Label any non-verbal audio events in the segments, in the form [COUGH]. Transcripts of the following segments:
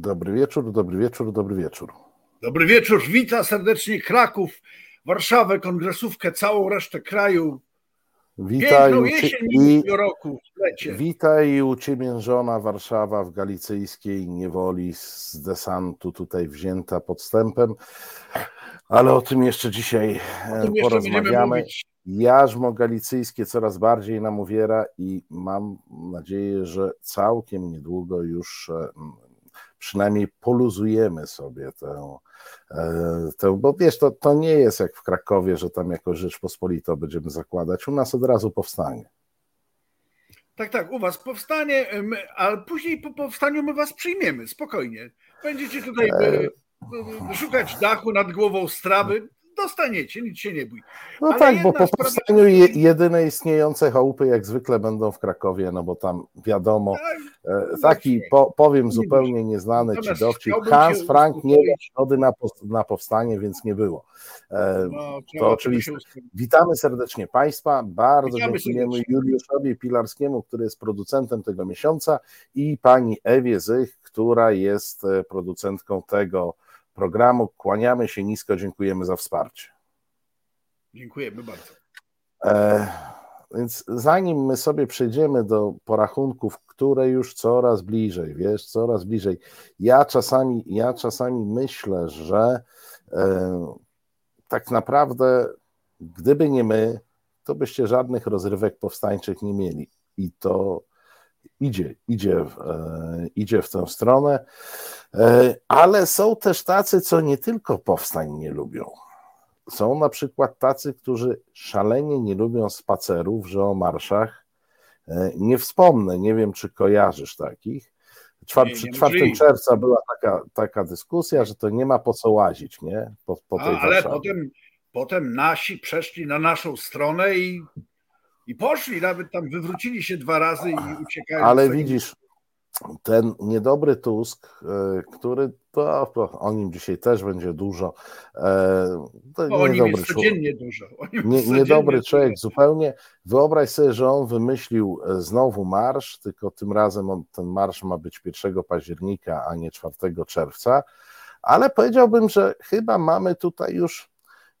Dobry wieczór, dobry wieczór, dobry wieczór. Dobry wieczór, witam serdecznie Kraków, Warszawę, kongresówkę, całą resztę kraju. Witaj, i, roku witaj uciemiężona Warszawa w galicyjskiej niewoli z desantu tutaj wzięta podstępem, ale o tym jeszcze dzisiaj tym jeszcze będziemy porozmawiamy. mówić. Jarzmo galicyjskie coraz bardziej nam uwiera i mam nadzieję, że całkiem niedługo już e, przynajmniej poluzujemy sobie tę, e, tę bo wiesz, to, to nie jest jak w Krakowie, że tam jako Rzeczpospolito będziemy zakładać, u nas od razu powstanie. Tak, tak, u was powstanie, my, ale później po powstaniu my was przyjmiemy, spokojnie. Będziecie tutaj e, e, szukać dachu nad głową strawy, dostaniecie, nic się nie bój. No Ale tak, bo po sprawa- powstaniu je, jedyne istniejące chałupy jak zwykle będą w Krakowie, no bo tam wiadomo, Tak, e, taki po, powiem zupełnie nieznany ci dowcip, Hans Frank nie dał zgody na, na powstanie, więc nie było. E, no, To oczywiste. Witamy serdecznie Państwa. Bardzo Witamy dziękujemy serdecznie. Juliuszowi Pilarskiemu, który jest producentem tego miesiąca, i pani Ewie Zych, która jest e, producentką tego programu. Kłaniamy się nisko, dziękujemy za wsparcie. Dziękujemy bardzo. E, więc zanim my sobie przejdziemy do porachunków, które już coraz bliżej, wiesz, coraz bliżej, ja czasami, ja czasami myślę, że e, tak naprawdę, gdyby nie my, to byście żadnych rozrywek powstańczych nie mieli. I to idzie, idzie, w- e, idzie w tę stronę. E, ale są też tacy, co nie tylko powstań nie lubią. Są na przykład tacy, którzy szalenie nie lubią spacerów, że o marszach e, nie wspomnę, nie wiem, czy kojarzysz takich. Czwar, Nie, przy nie 4 możliwe. czerwca była taka, taka dyskusja, że to nie ma po co łazić, nie? Po, po tej A, ale potem, potem nasi przeszli na naszą stronę i, i poszli, nawet tam wywrócili się dwa razy i uciekają. Ale widzisz, ten niedobry Tusk, e, który to, o nim dzisiaj też będzie dużo. e, To o nim jest człowiek. codziennie dużo. O nim jest Nie, codziennie niedobry dużo. człowiek zupełnie. Wyobraź sobie, że on wymyślił e, znowu marsz, tylko tym razem on, ten marsz ma być 1 października, a nie 4 czerwca. Ale powiedziałbym, że chyba mamy tutaj już,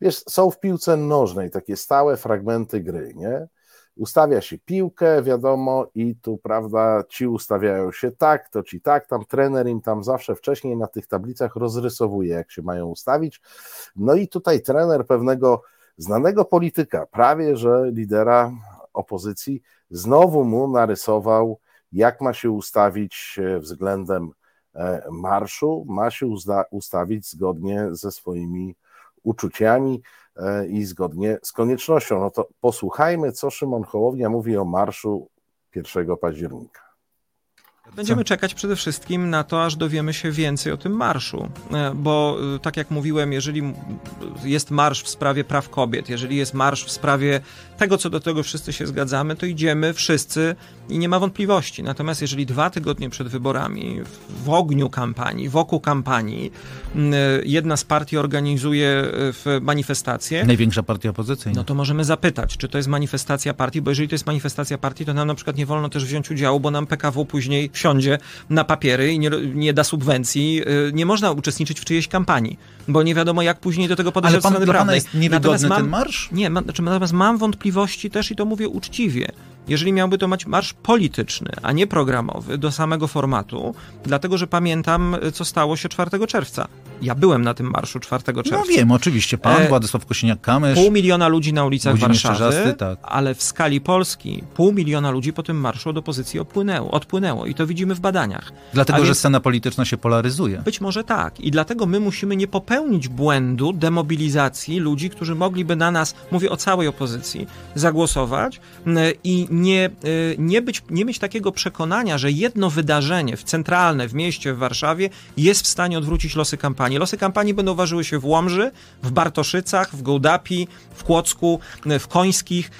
wiesz, są w piłce nożnej takie stałe fragmenty gry, nie? Ustawia się piłkę, wiadomo, i tu, prawda, ci ustawiają się tak, to ci tak, tam trener im tam zawsze wcześniej na tych tablicach rozrysowuje, jak się mają ustawić. No i tutaj trener pewnego znanego polityka, prawie że lidera opozycji, znowu mu narysował, jak ma się ustawić e, względem e, marszu, ma się uzda- ustawić zgodnie ze swoimi uczuciami i zgodnie z koniecznością. No to posłuchajmy, co Szymon Hołownia mówi o marszu 1 października. Będziemy czekać przede wszystkim na to, aż dowiemy się więcej o tym marszu, E, bo e, tak jak mówiłem, jeżeli jest marsz w sprawie praw kobiet, jeżeli jest marsz w sprawie tego, co do tego wszyscy się zgadzamy, to idziemy wszyscy i nie ma wątpliwości. Natomiast jeżeli dwa tygodnie przed wyborami, w- ogniu kampanii, wokół kampanii, e, jedna z partii organizuje manifestację, Największa partia opozycyjna. no to możemy zapytać, czy to jest manifestacja partii, bo jeżeli to jest manifestacja partii, to nam na przykład nie wolno też wziąć udziału, bo nam PKW później wsiądzie na papiery i nie, nie da subwencji. Yy, Nie można uczestniczyć w czyjejś kampanii, bo nie wiadomo, jak później do tego podejść Ale od pan, strony prawnej. jest niewygodny Natomiast mam- ten marsz? Nie, ma, znaczy, natomiast mam wątpliwości też i to mówię uczciwie. Jeżeli miałby to być marsz polityczny, a nie programowy, do samego formatu, dlatego że pamiętam, co stało się 4 czerwca. Ja byłem na tym marszu 4 czerwca. No wiem, oczywiście. Pan, E, Władysław Kosiniak-Kamysz. Pół miliona ludzi na ulicach Warszawy, tak. ale w skali Polski pół miliona ludzi po tym marszu od opozycji opłynęło, odpłynęło i to widzimy w badaniach. Dlatego, A że więc- scena polityczna się polaryzuje. Być może tak. I dlatego my musimy nie popełnić błędu demobilizacji ludzi, którzy mogliby na nas, mówię o całej opozycji, zagłosować m, i nie, y, nie, być, nie mieć takiego przekonania, że jedno wydarzenie w centralne, w mieście, w Warszawie jest w stanie odwrócić losy kampanii. Losy kampanii będą ważyły się w Łomży, w Bartoszycach, w Gołdapi, w Kłodzku, y, w Końskich.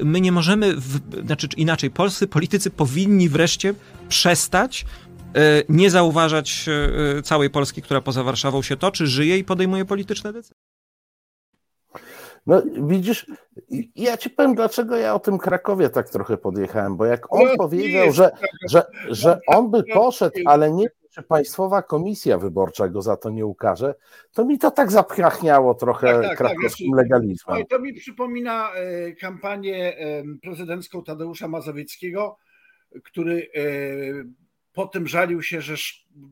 Y, My nie możemy, w, znaczy inaczej, polscy politycy powinni wreszcie przestać nie zauważać całej Polski, która poza Warszawą się toczy, żyje i podejmuje polityczne decyzje. No widzisz, ja ci powiem, dlaczego ja o tym Krakowie tak trochę podjechałem, bo jak on No, powiedział, jest że, że, że on by poszedł, ale nie czy Państwowa Komisja Wyborcza go za to nie ukaże, to mi to tak zapchniało trochę Tak, tak, tak, krakowskim znaczy- legalizmem. Oj, to mi przypomina e, kampanię e, prezydencką Tadeusza Mazowieckiego, który po tym żalił się, że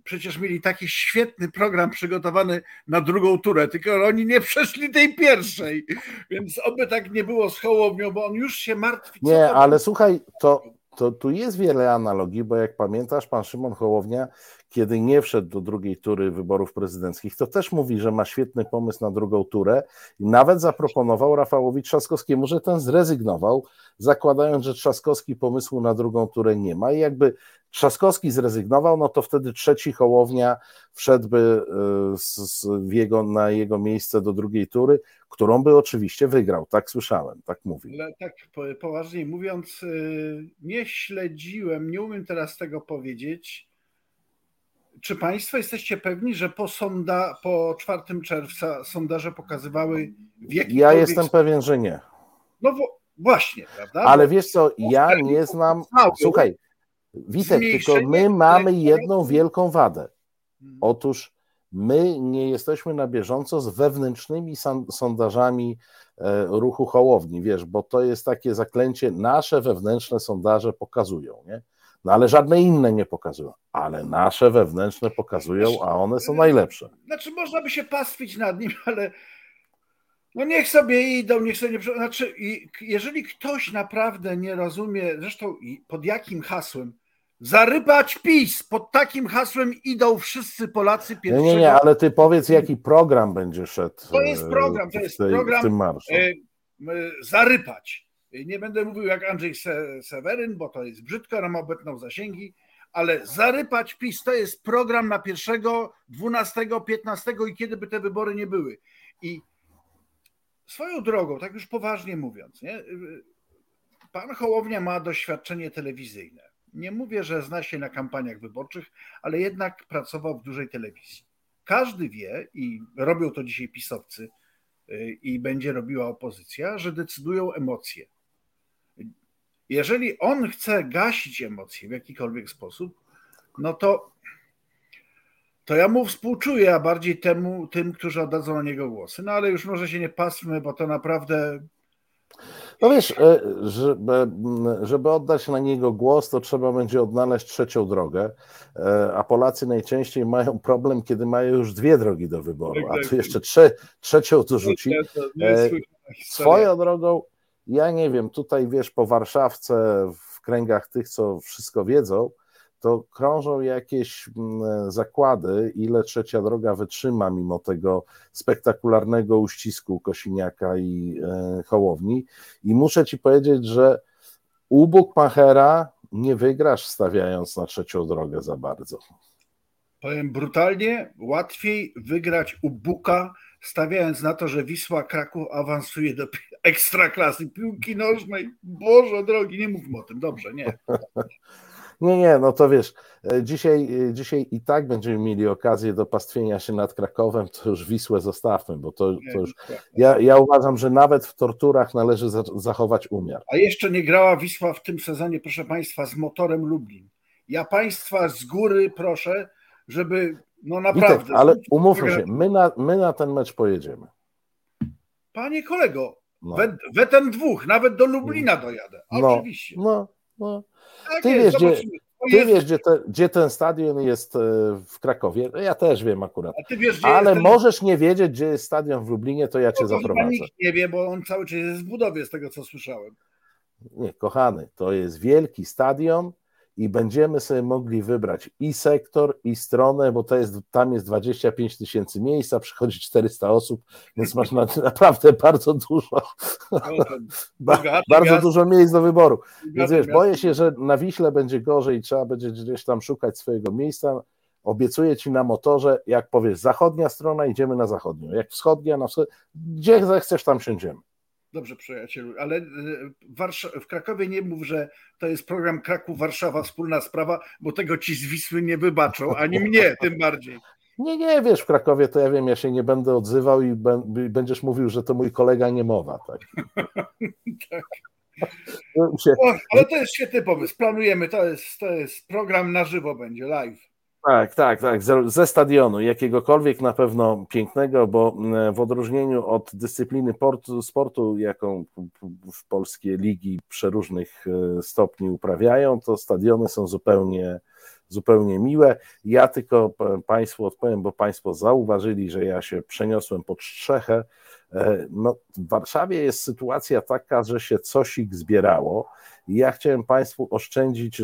przecież mieli taki świetny program przygotowany na drugą turę, tylko oni nie przeszli tej pierwszej. Więc oby tak nie było z Hołownią, bo on już się martwi. Nie, ale słuchaj, to, to tu jest wiele analogii, bo jak pamiętasz, pan Szymon Hołownia, kiedy nie wszedł do drugiej tury wyborów prezydenckich, to też mówi, że ma świetny pomysł na drugą turę i nawet zaproponował Rafałowi Trzaskowskiemu, że ten zrezygnował, zakładając, że Trzaskowski pomysłu na drugą turę nie ma i jakby Trzaskowski zrezygnował, no to wtedy trzeci Hołownia wszedłby y, z, z jego, na jego miejsce do drugiej tury, którą by oczywiście wygrał, tak słyszałem, tak mówi. Ale tak po- poważniej mówiąc, y, nie śledziłem, nie umiem teraz tego powiedzieć. Czy Państwo jesteście pewni, że po, sonda, po 4 czerwca sondaże pokazywały w Ja jestem pewien, że nie. No właśnie, prawda? Ale wiesz co, ja nie znam. Słuchaj, Witek, tylko my mamy jedną wielką wadę. Mhm. Otóż my nie jesteśmy na bieżąco z wewnętrznymi son- sondażami e, ruchu Hołowni, wiesz, bo to jest takie zaklęcie, nasze wewnętrzne sondaże pokazują, nie? No ale żadne inne nie pokazują, ale nasze wewnętrzne pokazują, a one są najlepsze. Znaczy, można by się pastwić nad nim, ale no niech sobie idą, niech sobie nie. Znaczy, jeżeli ktoś naprawdę nie rozumie, zresztą pod jakim hasłem, zarypać PiS, pod takim hasłem idą wszyscy Polacy Nie, pierwszego. nie, nie, ale ty powiedz, jaki program będzie szedł To jest program, to jest tej- program, e, e, zarypać. Nie będę mówił jak Andrzej Se- Seweryn, bo to jest brzydko, nam obetnął zasięgi, ale zarypać PiS to jest program na 1, 12, 15 i kiedy by te wybory nie były. I swoją drogą, tak już poważnie mówiąc, nie? pan Hołownia ma doświadczenie telewizyjne. Nie mówię, że zna się na kampaniach wyborczych, ale jednak pracował w dużej telewizji. Każdy wie, i robią to dzisiaj pisowcy, y, i będzie robiła opozycja, że decydują emocje. Jeżeli on chce gasić emocje w jakikolwiek sposób, no to, to ja mu współczuję, a bardziej temu, tym, którzy oddadzą na niego głosy. No ale już może się nie pasmy, bo to naprawdę No wiesz, e, żeby, żeby oddać na niego głos, to trzeba będzie odnaleźć trzecią drogę, e, a Polacy najczęściej mają problem, kiedy mają już dwie drogi do wyboru, a tu jeszcze trze, trzecią dorzuci. E. Swoją drogą, ja nie wiem, tutaj wiesz, po Warszawce, w kręgach tych, co wszystko wiedzą, to krążą jakieś mm, zakłady, ile trzecia droga wytrzyma mimo tego spektakularnego uścisku Kosiniaka i e, Hołowni. I muszę ci powiedzieć, że u Bukmachera nie wygrasz stawiając na trzecią drogę za bardzo. Powiem brutalnie, łatwiej wygrać u Buka, stawiając na to, że Wisła Kraków awansuje do ekstraklasy piłki nożnej. Boże drogi, nie mówmy o tym, dobrze, nie. [LAUGHS] Nie, nie, no to wiesz, e, dzisiaj, e, dzisiaj i tak będziemy mieli okazję do pastwienia się nad Krakowem, to już Wisłę zostawmy, bo to, to już. Ja, ja uważam, że nawet w torturach należy za, zachować umiar. A jeszcze nie grała Wisła w tym sezonie, proszę Państwa, z motorem Lublin. Ja Państwa z góry proszę, żeby, no Witek, naprawdę. ale umówmy się, my na, my na ten mecz pojedziemy. Panie kolego, No, we, we ten dwóch, nawet do Lublina dojadę. No. Oczywiście. no, no. Tak ty jest, wiesz, gdzie- Ty wiesz, gdzie, te, gdzie ten stadion jest e, w Krakowie? No Ja też wiem akurat. Wiesz, Ale ten- możesz nie wiedzieć, gdzie jest stadion w Lublinie, to ja cię No chyba zaprowadzę. nikt nie wie, bo on cały czas jest w budowie, z tego co słyszałem. Nie, kochany, to jest wielki stadion i będziemy sobie mogli wybrać i sektor, i stronę, bo to jest, tam jest 25 tysięcy miejsc, a przychodzi 400 osób, więc masz na, [LAUGHS] naprawdę bardzo dużo, No, [LAUGHS] ba, bardzo dużo miejsc do wyboru. Więc wiesz, boję się, że na Wiśle będzie gorzej i trzeba będzie gdzieś tam szukać swojego miejsca. Obiecuję ci na motorze, jak powiesz zachodnia strona, idziemy na zachodnią. Jak wschodnia, na wschód, gdzie zechcesz, tam siądziemy. Dobrze, przyjacielu, ale y, w, Krakowie nie mów, że to jest program Kraków-Warszawa wspólna sprawa, bo tego ci z Wisły nie wybaczą, ani mnie tym bardziej. Nie, nie, wiesz, w Krakowie to ja wiem, ja się nie będę odzywał i bę- będziesz mówił, że to mój kolega niemowa. Tak. [LAUGHS] Tak. No, się- O, ale to jest świetny pomysł. Planujemy, to jest, to jest program na żywo będzie, live. Tak, tak, tak. Ze, ze, stadionu, jakiegokolwiek na pewno pięknego, bo w odróżnieniu od dyscypliny portu, sportu, jaką w polskie ligi przeróżnych e, stopni uprawiają, to stadiony są zupełnie, zupełnie miłe. Ja tylko Państwu odpowiem, bo Państwo zauważyli, że ja się przeniosłem pod strzechę. E, no, w Warszawie jest sytuacja taka, że się coś ich zbierało i ja chciałem Państwu oszczędzić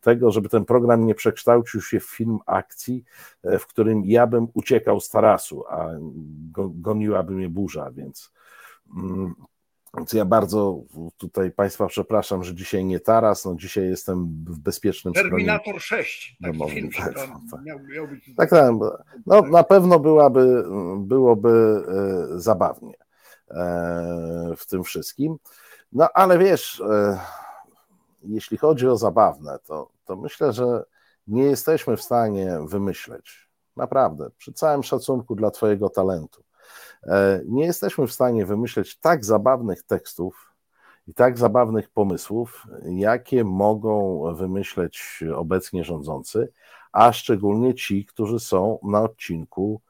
tego, żeby ten program nie przekształcił się w film akcji, e, w którym ja bym uciekał z tarasu, a goniłaby mnie burza, więc. Więc ja bardzo tutaj Państwa przepraszam, że dzisiaj nie taras, no dzisiaj jestem w bezpiecznym Terminator 6. Taki film, tak, tak. Miał, miał być... tak, tak. No, na pewno byłaby, byłoby e, zabawnie e, w tym wszystkim. No ale wiesz, e, jeśli chodzi o zabawne, to, to myślę, że nie jesteśmy w stanie wymyśleć, naprawdę, przy całym szacunku dla Twojego talentu, nie jesteśmy w stanie wymyśleć tak zabawnych tekstów i tak zabawnych pomysłów, jakie mogą wymyśleć obecnie rządzący, a szczególnie ci, którzy są na odcinku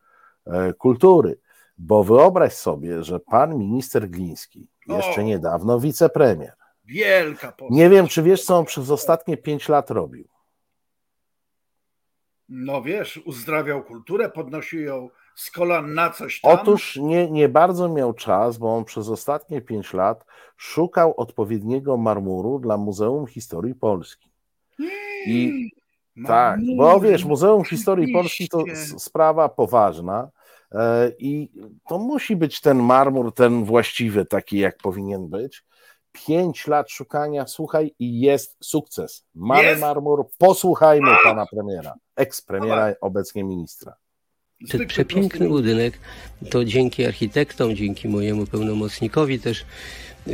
e, kultury. Bo wyobraź sobie, że pan minister Gliński, jeszcze niedawno wicepremier. Wielka postać. Nie wiem, czy wiesz, co on przez ostatnie pięć lat robił. No wiesz, uzdrawiał kulturę, podnosił ją z kolan na coś tam. Otóż nie, nie bardzo miał czas, bo on przez ostatnie pięć lat szukał odpowiedniego marmuru dla Muzeum Historii Polski. I tak, bo wiesz, Muzeum Historii Polski to sprawa poważna. E, I to musi być ten marmur, ten właściwy, taki jak powinien być. Pięć lat szukania, słuchaj, i jest sukces. Mamy marmur, posłuchajmy pana premiera, eks-premiera, obecnie ministra. Ten przepiękny budynek to dzięki architektom, dzięki mojemu pełnomocnikowi też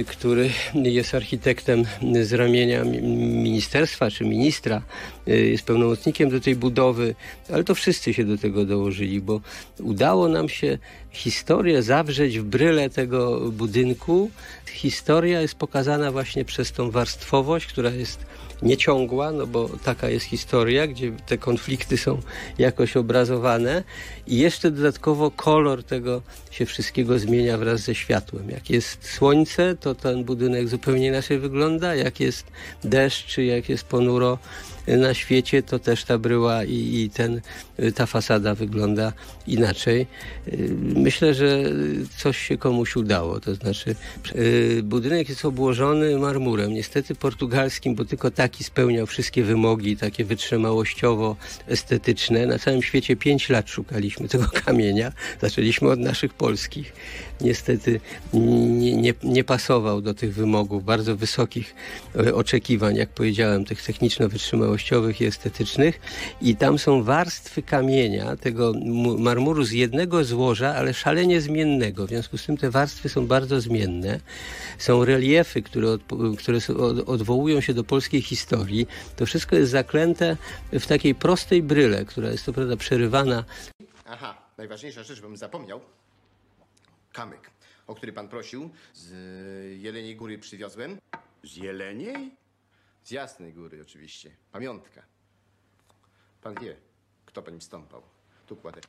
który jest architektem z ramienia ministerstwa czy ministra, jest pełnomocnikiem do tej budowy, ale to wszyscy się do tego dołożyli, bo udało nam się historię zawrzeć w bryle tego budynku. Historia jest pokazana właśnie przez tą warstwowość, która jest nieciągła, no bo taka jest historia, gdzie te konflikty są jakoś obrazowane i jeszcze dodatkowo kolor tego się wszystkiego zmienia wraz ze światłem. Jak jest słońce, to ten budynek zupełnie inaczej wygląda, jak jest deszcz, czy jak jest ponuro, na świecie, to też ta bryła i, i ten, ta fasada wygląda inaczej. Myślę, że coś się komuś udało. To znaczy, y, budynek jest obłożony marmurem, niestety portugalskim, bo tylko taki spełniał wszystkie wymogi, takie wytrzymałościowo-estetyczne. Na całym świecie pięć lat szukaliśmy tego [LAUGHS] kamienia. Zaczęliśmy od naszych polskich. Niestety nie, nie, nie pasował do tych wymogów, bardzo wysokich e, oczekiwań, jak powiedziałem, tych techniczno-wytrzymałościowych i estetycznych i tam są warstwy kamienia, tego marmuru z jednego złoża, ale szalenie zmiennego. W związku z tym te warstwy są bardzo zmienne. Są reliefy, które, od, które odwołują się do polskiej historii. To wszystko jest zaklęte w takiej prostej bryle, która jest to prawda przerywana. Aha, najważniejsza rzecz, bym zapomniał. Kamyk, o który pan prosił, z Jeleniej Góry przywiozłem. Z Jeleniej? Z Jasnej Góry oczywiście. Pamiątka. Pan wie, kto po nim stąpał. Tu kładę.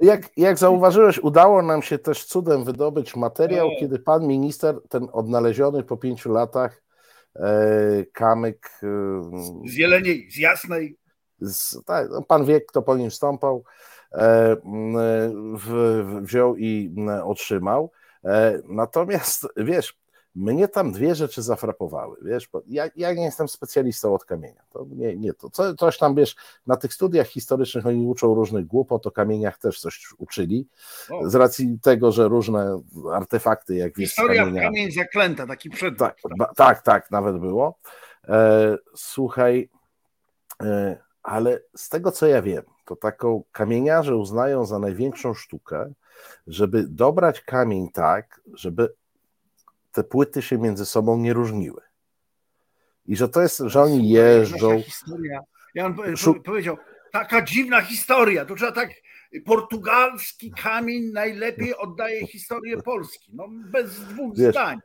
Jak, jak zauważyłeś, udało nam się też cudem wydobyć materiał, kiedy pan minister, ten odnaleziony po pięciu latach e, kamyk. E, z Jeleniej, z Jasnej. Z, tak, no, pan wie, kto po nim stąpał, e, w, wziął i otrzymał. E, natomiast wiesz, mnie tam dwie rzeczy zafrapowały, wiesz, bo ja, ja nie jestem specjalistą od kamienia, to nie, nie to, Co, coś tam, wiesz, na tych studiach historycznych oni uczą różnych głupot, o kamieniach też coś uczyli, z racji tego, że różne artefakty, jak wiesz, Historia kamienia, kamień zaklęta, taki przedmiot. Tak, ba, tak, tak, nawet było. E, słuchaj, e, ale z tego, co ja wiem, to taką kamieniarze uznają za największą sztukę, żeby dobrać kamień tak, żeby te płyty się między sobą nie różniły. I że to jest, że oni jeżdżą. Historia. Ja on powiedział, taka dziwna historia, to trzeba tak, portugalski kamień najlepiej oddaje historię Polski, no bez dwóch Wiesz, zdań.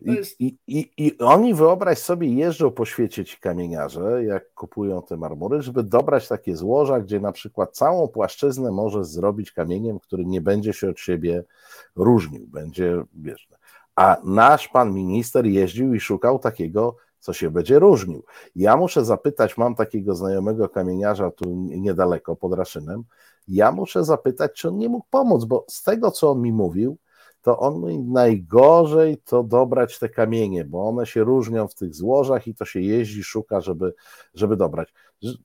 I, jest... i, i, I oni, wyobraź sobie, jeżdżą po świecie ci kamieniarze, jak kupują te marmury, żeby dobrać takie złoża, gdzie na przykład całą płaszczyznę może zrobić kamieniem, który nie będzie się od siebie różnił, będzie, wiesz, a nasz pan minister jeździł i szukał takiego, co się będzie różnił. Ja muszę zapytać, mam takiego znajomego kamieniarza tu niedaleko, pod Raszynem, ja muszę zapytać, czy on nie mógł pomóc, bo z tego, co on mi mówił, to on najgorzej to dobrać te kamienie, bo one się różnią w tych złożach i to się jeździ, szuka, żeby, żeby dobrać.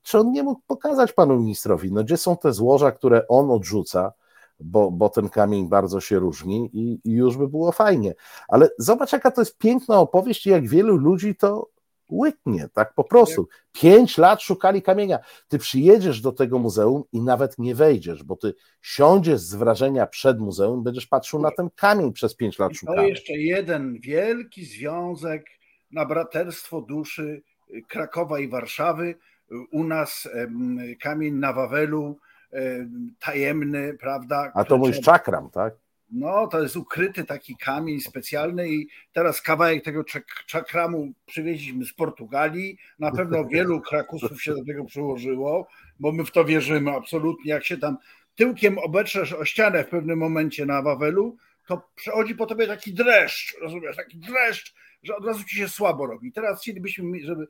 Czy on nie mógł pokazać panu ministrowi, no gdzie są te złoża, które on odrzuca, bo, bo ten kamień bardzo się różni i, i już by było fajnie. Ale zobacz, jaka to jest piękna opowieść i jak wielu ludzi to łyknie, tak po prostu. Pięć lat szukali kamienia. Ty przyjedziesz do tego muzeum i nawet nie wejdziesz, bo ty siądziesz z wrażenia przed muzeum, będziesz patrzył na ten kamień przez pięć lat szukania. To jeszcze jeden wielki związek na braterstwo duszy Krakowa i Warszawy. U nas kamień na Wawelu tajemny, prawda? A to mówisz czakram, tak? No, to jest ukryty taki kamień specjalny i teraz kawałek tego czakramu przywieźliśmy z Portugalii. Na pewno [LAUGHS] wielu krakusów się do tego przyłożyło, bo my w to wierzymy absolutnie. Jak się tam tyłkiem obeczesz o ścianę w pewnym momencie na Wawelu, to przechodzi po tobie taki dreszcz, rozumiesz, taki dreszcz, że od razu ci się słabo robi. Teraz chcielibyśmy, żeby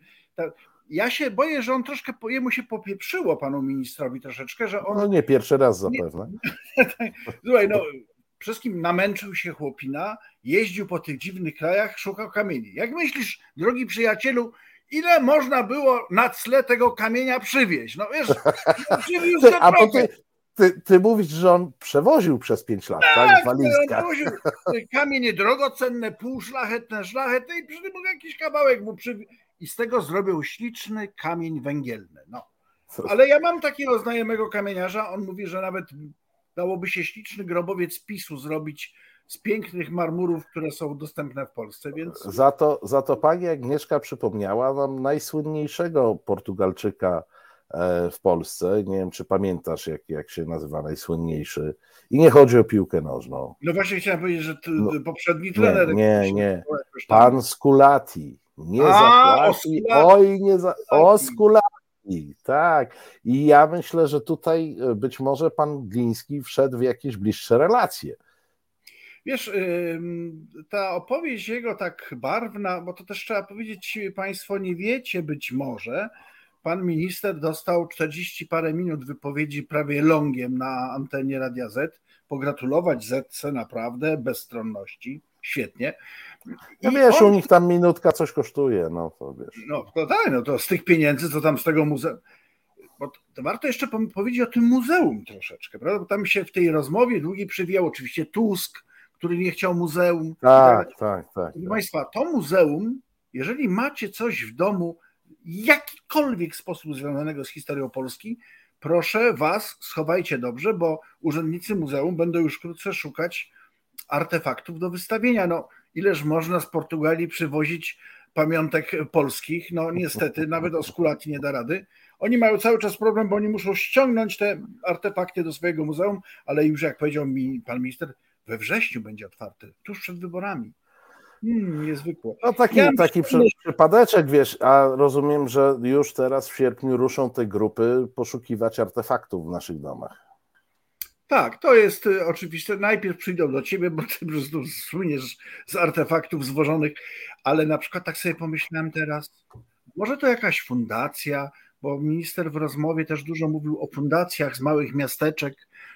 ja się boję, że on troszkę, jemu się popieprzyło panu ministrowi troszeczkę, że on... No nie, pierwszy raz zapewne. [LAUGHS] Słuchaj, no wszystkim namęczył się chłopina, jeździł po tych dziwnych krajach, szukał kamieni. Jak myślisz, drogi przyjacielu, ile można było na tle tego kamienia przywieźć? No wiesz, [LAUGHS] przywiózł ty, A ty, ty, ty mówisz, że on przewoził przez pięć lat, tak? tak walizka. [LAUGHS] Kamienie drogocenne, półszlachetne, szlachetne i przy tym jakiś kawałek mu przywiózł i z tego zrobił śliczny kamień węgielny. No. Ale ja mam takiego znajomego kamieniarza, on mówi, że nawet dałoby się śliczny grobowiec PiSu zrobić z pięknych marmurów, które są dostępne w Polsce, więc... Za to, za to pani Agnieszka przypomniała nam najsłynniejszego Portugalczyka e, w Polsce. Nie wiem, czy pamiętasz, jak, jak się nazywa najsłynniejszy. I nie chodzi o piłkę nożną. No właśnie chciałem powiedzieć, że ty, no, poprzedni trener... Nie, nie, nie. Pan Skulati nie zapłaci. Oj, nie za... Oskulati. Tak. I ja myślę, że tutaj e, być może pan Gliński wszedł w jakieś bliższe relacje. Wiesz, ta opowieść jego tak barwna, bo to też trzeba powiedzieć, Państwo nie wiecie być może, pan minister dostał 40 parę minut wypowiedzi prawie longiem na antenie Radia Z, pogratulować Zetce naprawdę bezstronności, świetnie. No wiesz, on... u nich tam minutka coś kosztuje, no to wiesz. No to tak, no to z tych pieniędzy, co tam z tego muzeum. Bo to warto jeszcze powiedzieć o tym muzeum troszeczkę, prawda? Bo tam się w tej rozmowie długiej przywijał oczywiście Tusk, który nie chciał muzeum. Tak, tak, tak. tak Proszę tak. Państwa, to muzeum, jeżeli macie coś w domu, jakikolwiek sposób związanego z historią Polski, proszę Was, schowajcie dobrze, bo urzędnicy muzeum będą już wkrótce szukać artefaktów do wystawienia. No, ileż można z Portugalii przywozić pamiątek polskich. No niestety, nawet Oskulati nie da rady. Oni mają cały czas problem, bo oni muszą ściągnąć te artefakty do swojego muzeum, ale już jak powiedział mi pan minister, we wrześniu będzie otwarty, tuż przed wyborami. Hmm, niezwykłe. No taki, ja taki przy, przypadeczek, wiesz, a rozumiem, że już teraz w sierpniu ruszą te grupy poszukiwać artefaktów w naszych domach. Tak, to jest y, oczywiste. Najpierw przyjdą do ciebie, bo ty po prostu słyniesz z artefaktów zwożonych, ale na przykład tak sobie pomyślałem teraz, może to jakaś fundacja, bo minister w rozmowie też dużo mówił o fundacjach z małych miasteczek,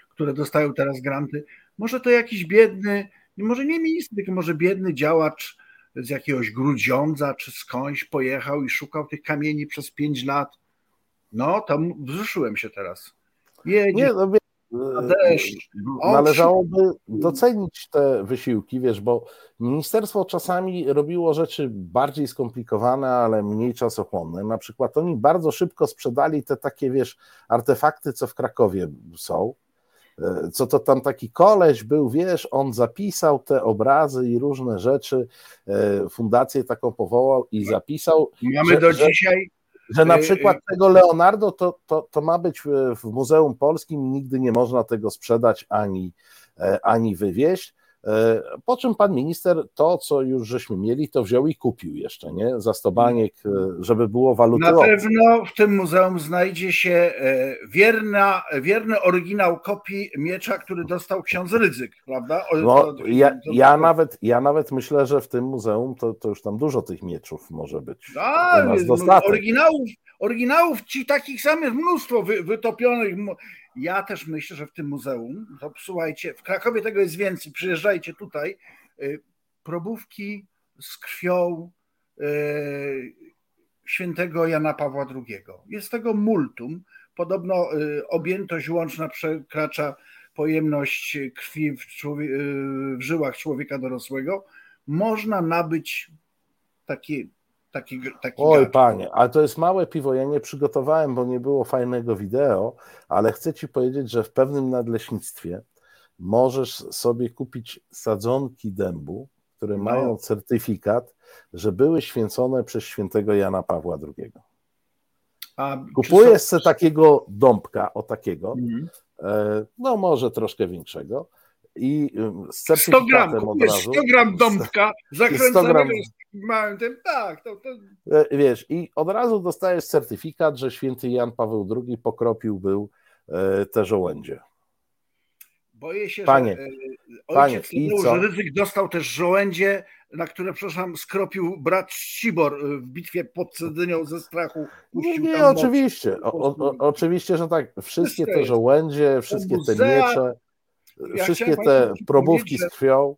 które dostają teraz granty. Może to jakiś biedny, może nie minister, tylko może biedny działacz z jakiegoś Grudziądza czy skądś pojechał i szukał tych kamieni przez pięć lat. No, tam wzruszyłem się teraz. Jedzie. Nie, no Należałoby docenić te wysiłki, wiesz, bo ministerstwo czasami robiło rzeczy bardziej skomplikowane, ale mniej czasochłonne. Na przykład oni bardzo szybko sprzedali te takie, wiesz, artefakty, co w Krakowie są. E, co to tam taki koleś był, wiesz, on zapisał te obrazy i różne rzeczy, e, fundację taką powołał i zapisał. Mamy że, do dzisiaj że na y, przykład y, tego Leonardo to, to, to ma być w Muzeum Polskim, nigdy nie można tego sprzedać ani, e, ani wywieźć, po czym pan minister to, co już żeśmy mieli, to wziął i kupił jeszcze, nie? Za stobaniek, e, żeby było waluty. Na pewno w tym muzeum znajdzie się e, wierna, wierny oryginał kopii miecza, który dostał ksiądz Rydzyk, prawda? O, No, to- ja, to- ja, nawet, ja nawet myślę, że w tym muzeum to, to już tam dużo tych mieczów może być. A, no, oryginałów, oryginałów ci takich samych mnóstwo wy, wytopionych. Ja też myślę, że w tym muzeum, to słuchajcie, w Krakowie tego jest więcej, przyjeżdżajcie tutaj, y, probówki z krwią y, świętego Jana Pawła II. Jest tego multum. Podobno y, objętość łączna przekracza pojemność krwi w, człowie- w żyłach człowieka dorosłego. Można nabyć taki, taki, taki Oj, panie, ale to jest małe piwo. Ja nie przygotowałem, bo nie było fajnego wideo, ale chcę ci powiedzieć, że w pewnym nadleśnictwie możesz sobie kupić sadzonki dębu, które No. mają certyfikat, że były święcone przez świętego Jana Pawła II. A Kupujesz są- sobie takiego dąbka, o takiego, e, no może troszkę większego, i ym, z 100 gram, certyfikatem od razu. 100 gram dąbka zakręconego małym tym, tak, to, to E, Wiesz, i od razu dostajesz certyfikat, że święty Jan Paweł II pokropił był e, te żołędzie. boję się, Panie, że panie, ojciec i Tadeusz co? Rydzyk dostał też żołędzie, na które, przepraszam, skropił brat Ścibor e, w bitwie pod Cedynią ze strachu. Nie, nie, oczywiście. O, o, oczywiście, że tak. Wszystkie te żołędzie, wszystkie te miecze, Ja wszystkie te probówki z krwią.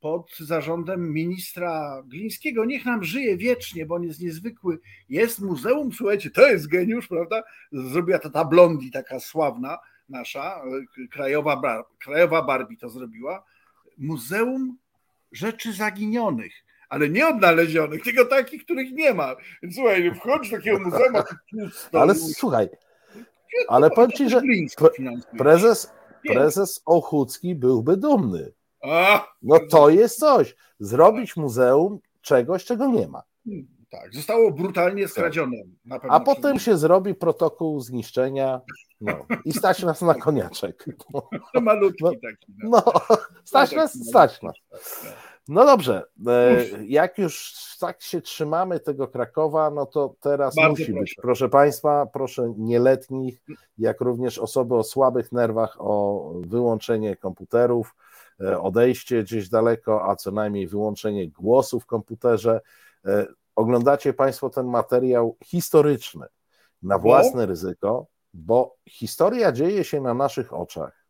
pod zarządem ministra Glińskiego. Niech nam żyje wiecznie, bo on jest niezwykły. Jest muzeum, słuchajcie, to jest geniusz, prawda? Zrobiła to ta blondi, taka sławna nasza, krajowa, Bar- krajowa Barbie to zrobiła. Muzeum Rzeczy Zaginionych. Ale nie odnalezionych, tylko takich, których nie ma. Więc słuchaj, wchodź do takiego muzeum, pusto. [LAUGHS] Ale słuchaj, ale powiem ci, że prezes. Prezes Ochucki byłby dumny. No to jest coś. Zrobić muzeum czegoś, czego nie ma. tak, zostało brutalnie skradzione. A potem się zrobi protokół zniszczenia no, i stać nas na koniaczek. [LAUGHS] No, malutki taki. No. no stać nas, stać nas. No dobrze, e, jak już tak się trzymamy tego Krakowa, no to teraz Bardzo musi proszę. być, proszę Państwa, proszę nieletnich, jak również osoby o słabych nerwach o wyłączenie komputerów, e, odejście gdzieś daleko, a co najmniej wyłączenie głosu w komputerze. E, Oglądacie Państwo ten materiał historyczny na własne ryzyko, bo historia dzieje się na naszych oczach.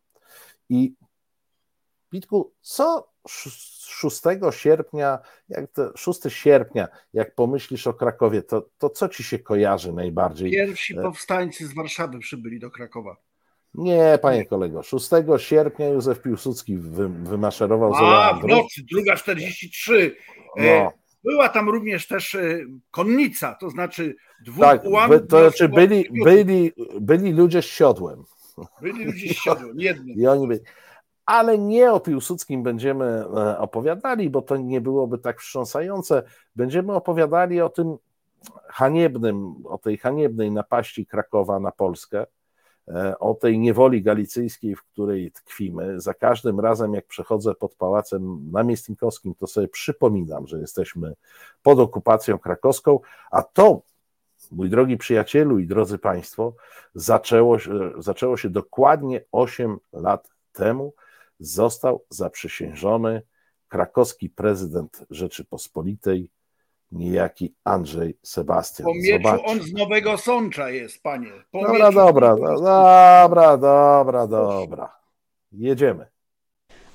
I Pitku, co 6 sierpnia, jak to 6 sierpnia, jak pomyślisz o Krakowie, to, to co ci się kojarzy najbardziej? Pierwsi powstańcy z Warszawy przybyli do Krakowa. Nie, panie kolego, 6 sierpnia Józef Piłsudski wy, wymaszerował z A, w nocy, druga 43. E, No, Była tam również też e, konnica, to znaczy dwóch tak, ułamków. to znaczy na- byli, byli, byli ludzie z siodłem. byli ludzie z siodłem, jednym. [LAUGHS] I oni byli. Ale nie o Piłsudskim będziemy e, opowiadali, bo to nie byłoby tak wstrząsające. Będziemy opowiadali o tym haniebnym, o tej haniebnej napaści Krakowa na Polskę, e, o tej niewoli galicyjskiej, w której tkwimy. Za każdym razem, jak przechodzę pod pałacem namiestnikowskim, to sobie przypominam, że jesteśmy pod okupacją krakowską, a to, mój drogi przyjacielu i drodzy Państwo, zaczęło zaczęło się dokładnie 8 lat temu. Został zaprzysiężony krakowski prezydent Rzeczypospolitej, niejaki Andrzej Sebastian. Po mieczu Zobacz. on z Nowego Sącza jest, panie. Po Dobra, mieczu z dobra, no, Sącza. dobra, dobra, dobra. Jedziemy.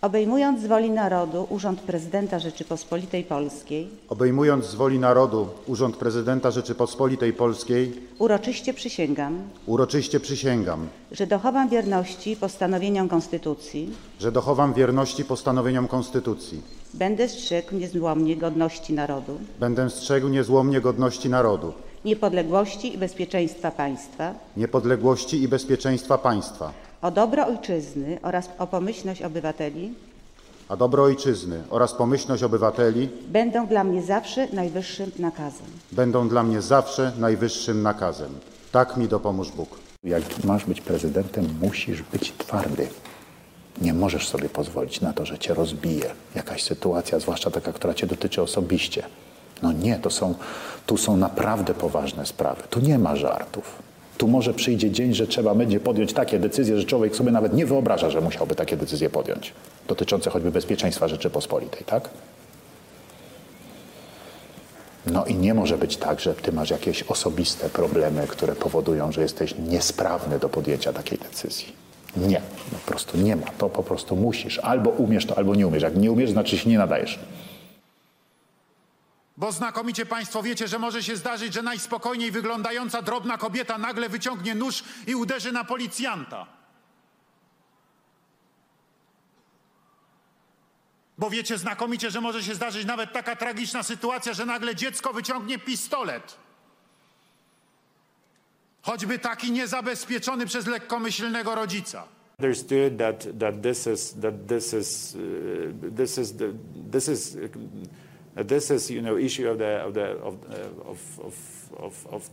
Obejmując z woli narodu urząd prezydenta Rzeczypospolitej Polskiej, Obejmując z woli narodu Urząd Prezydenta Rzeczypospolitej Polskiej, uroczyście przysięgam, uroczyście przysięgam, że dochowam wierności postanowieniom Konstytucji, że dochowam wierności postanowieniom Konstytucji, będę strzegł niezłomnie godności narodu, będę strzegł niezłomnie godności narodu, niepodległości i bezpieczeństwa państwa, niepodległości i bezpieczeństwa państwa, o dobro ojczyzny oraz o pomyślność obywateli, a dobro ojczyzny oraz pomyślność obywateli będą dla mnie zawsze najwyższym nakazem. będą dla mnie zawsze najwyższym nakazem. Tak mi dopomóż Bóg. Jak masz być prezydentem, musisz być twardy. Nie możesz sobie pozwolić na to, że cię rozbije jakaś sytuacja, zwłaszcza taka, która cię dotyczy osobiście. No nie, to są, tu są naprawdę poważne sprawy. Tu nie ma żartów. Tu może przyjdzie dzień, że trzeba będzie podjąć takie decyzje, że człowiek sobie nawet nie wyobraża, że musiałby takie decyzje podjąć. Dotyczące choćby bezpieczeństwa Rzeczypospolitej, tak? No i nie może być tak, że ty masz jakieś osobiste problemy, które powodują, że jesteś niesprawny do podjęcia takiej decyzji. Nie, po prostu nie ma. To po prostu musisz. Albo umiesz to, albo nie umiesz. Jak nie umiesz, znaczy się nie nadajesz. Bo znakomicie Państwo wiecie, że może się zdarzyć, że najspokojniej wyglądająca drobna kobieta nagle wyciągnie nóż i uderzy na policjanta. Bo wiecie znakomicie, że może się zdarzyć nawet taka tragiczna sytuacja, że nagle dziecko wyciągnie pistolet. Choćby taki niezabezpieczony przez lekkomyślnego rodzica. understood that that this is that this is uh, this is the this is this is you know issue of the of the of uh, of of of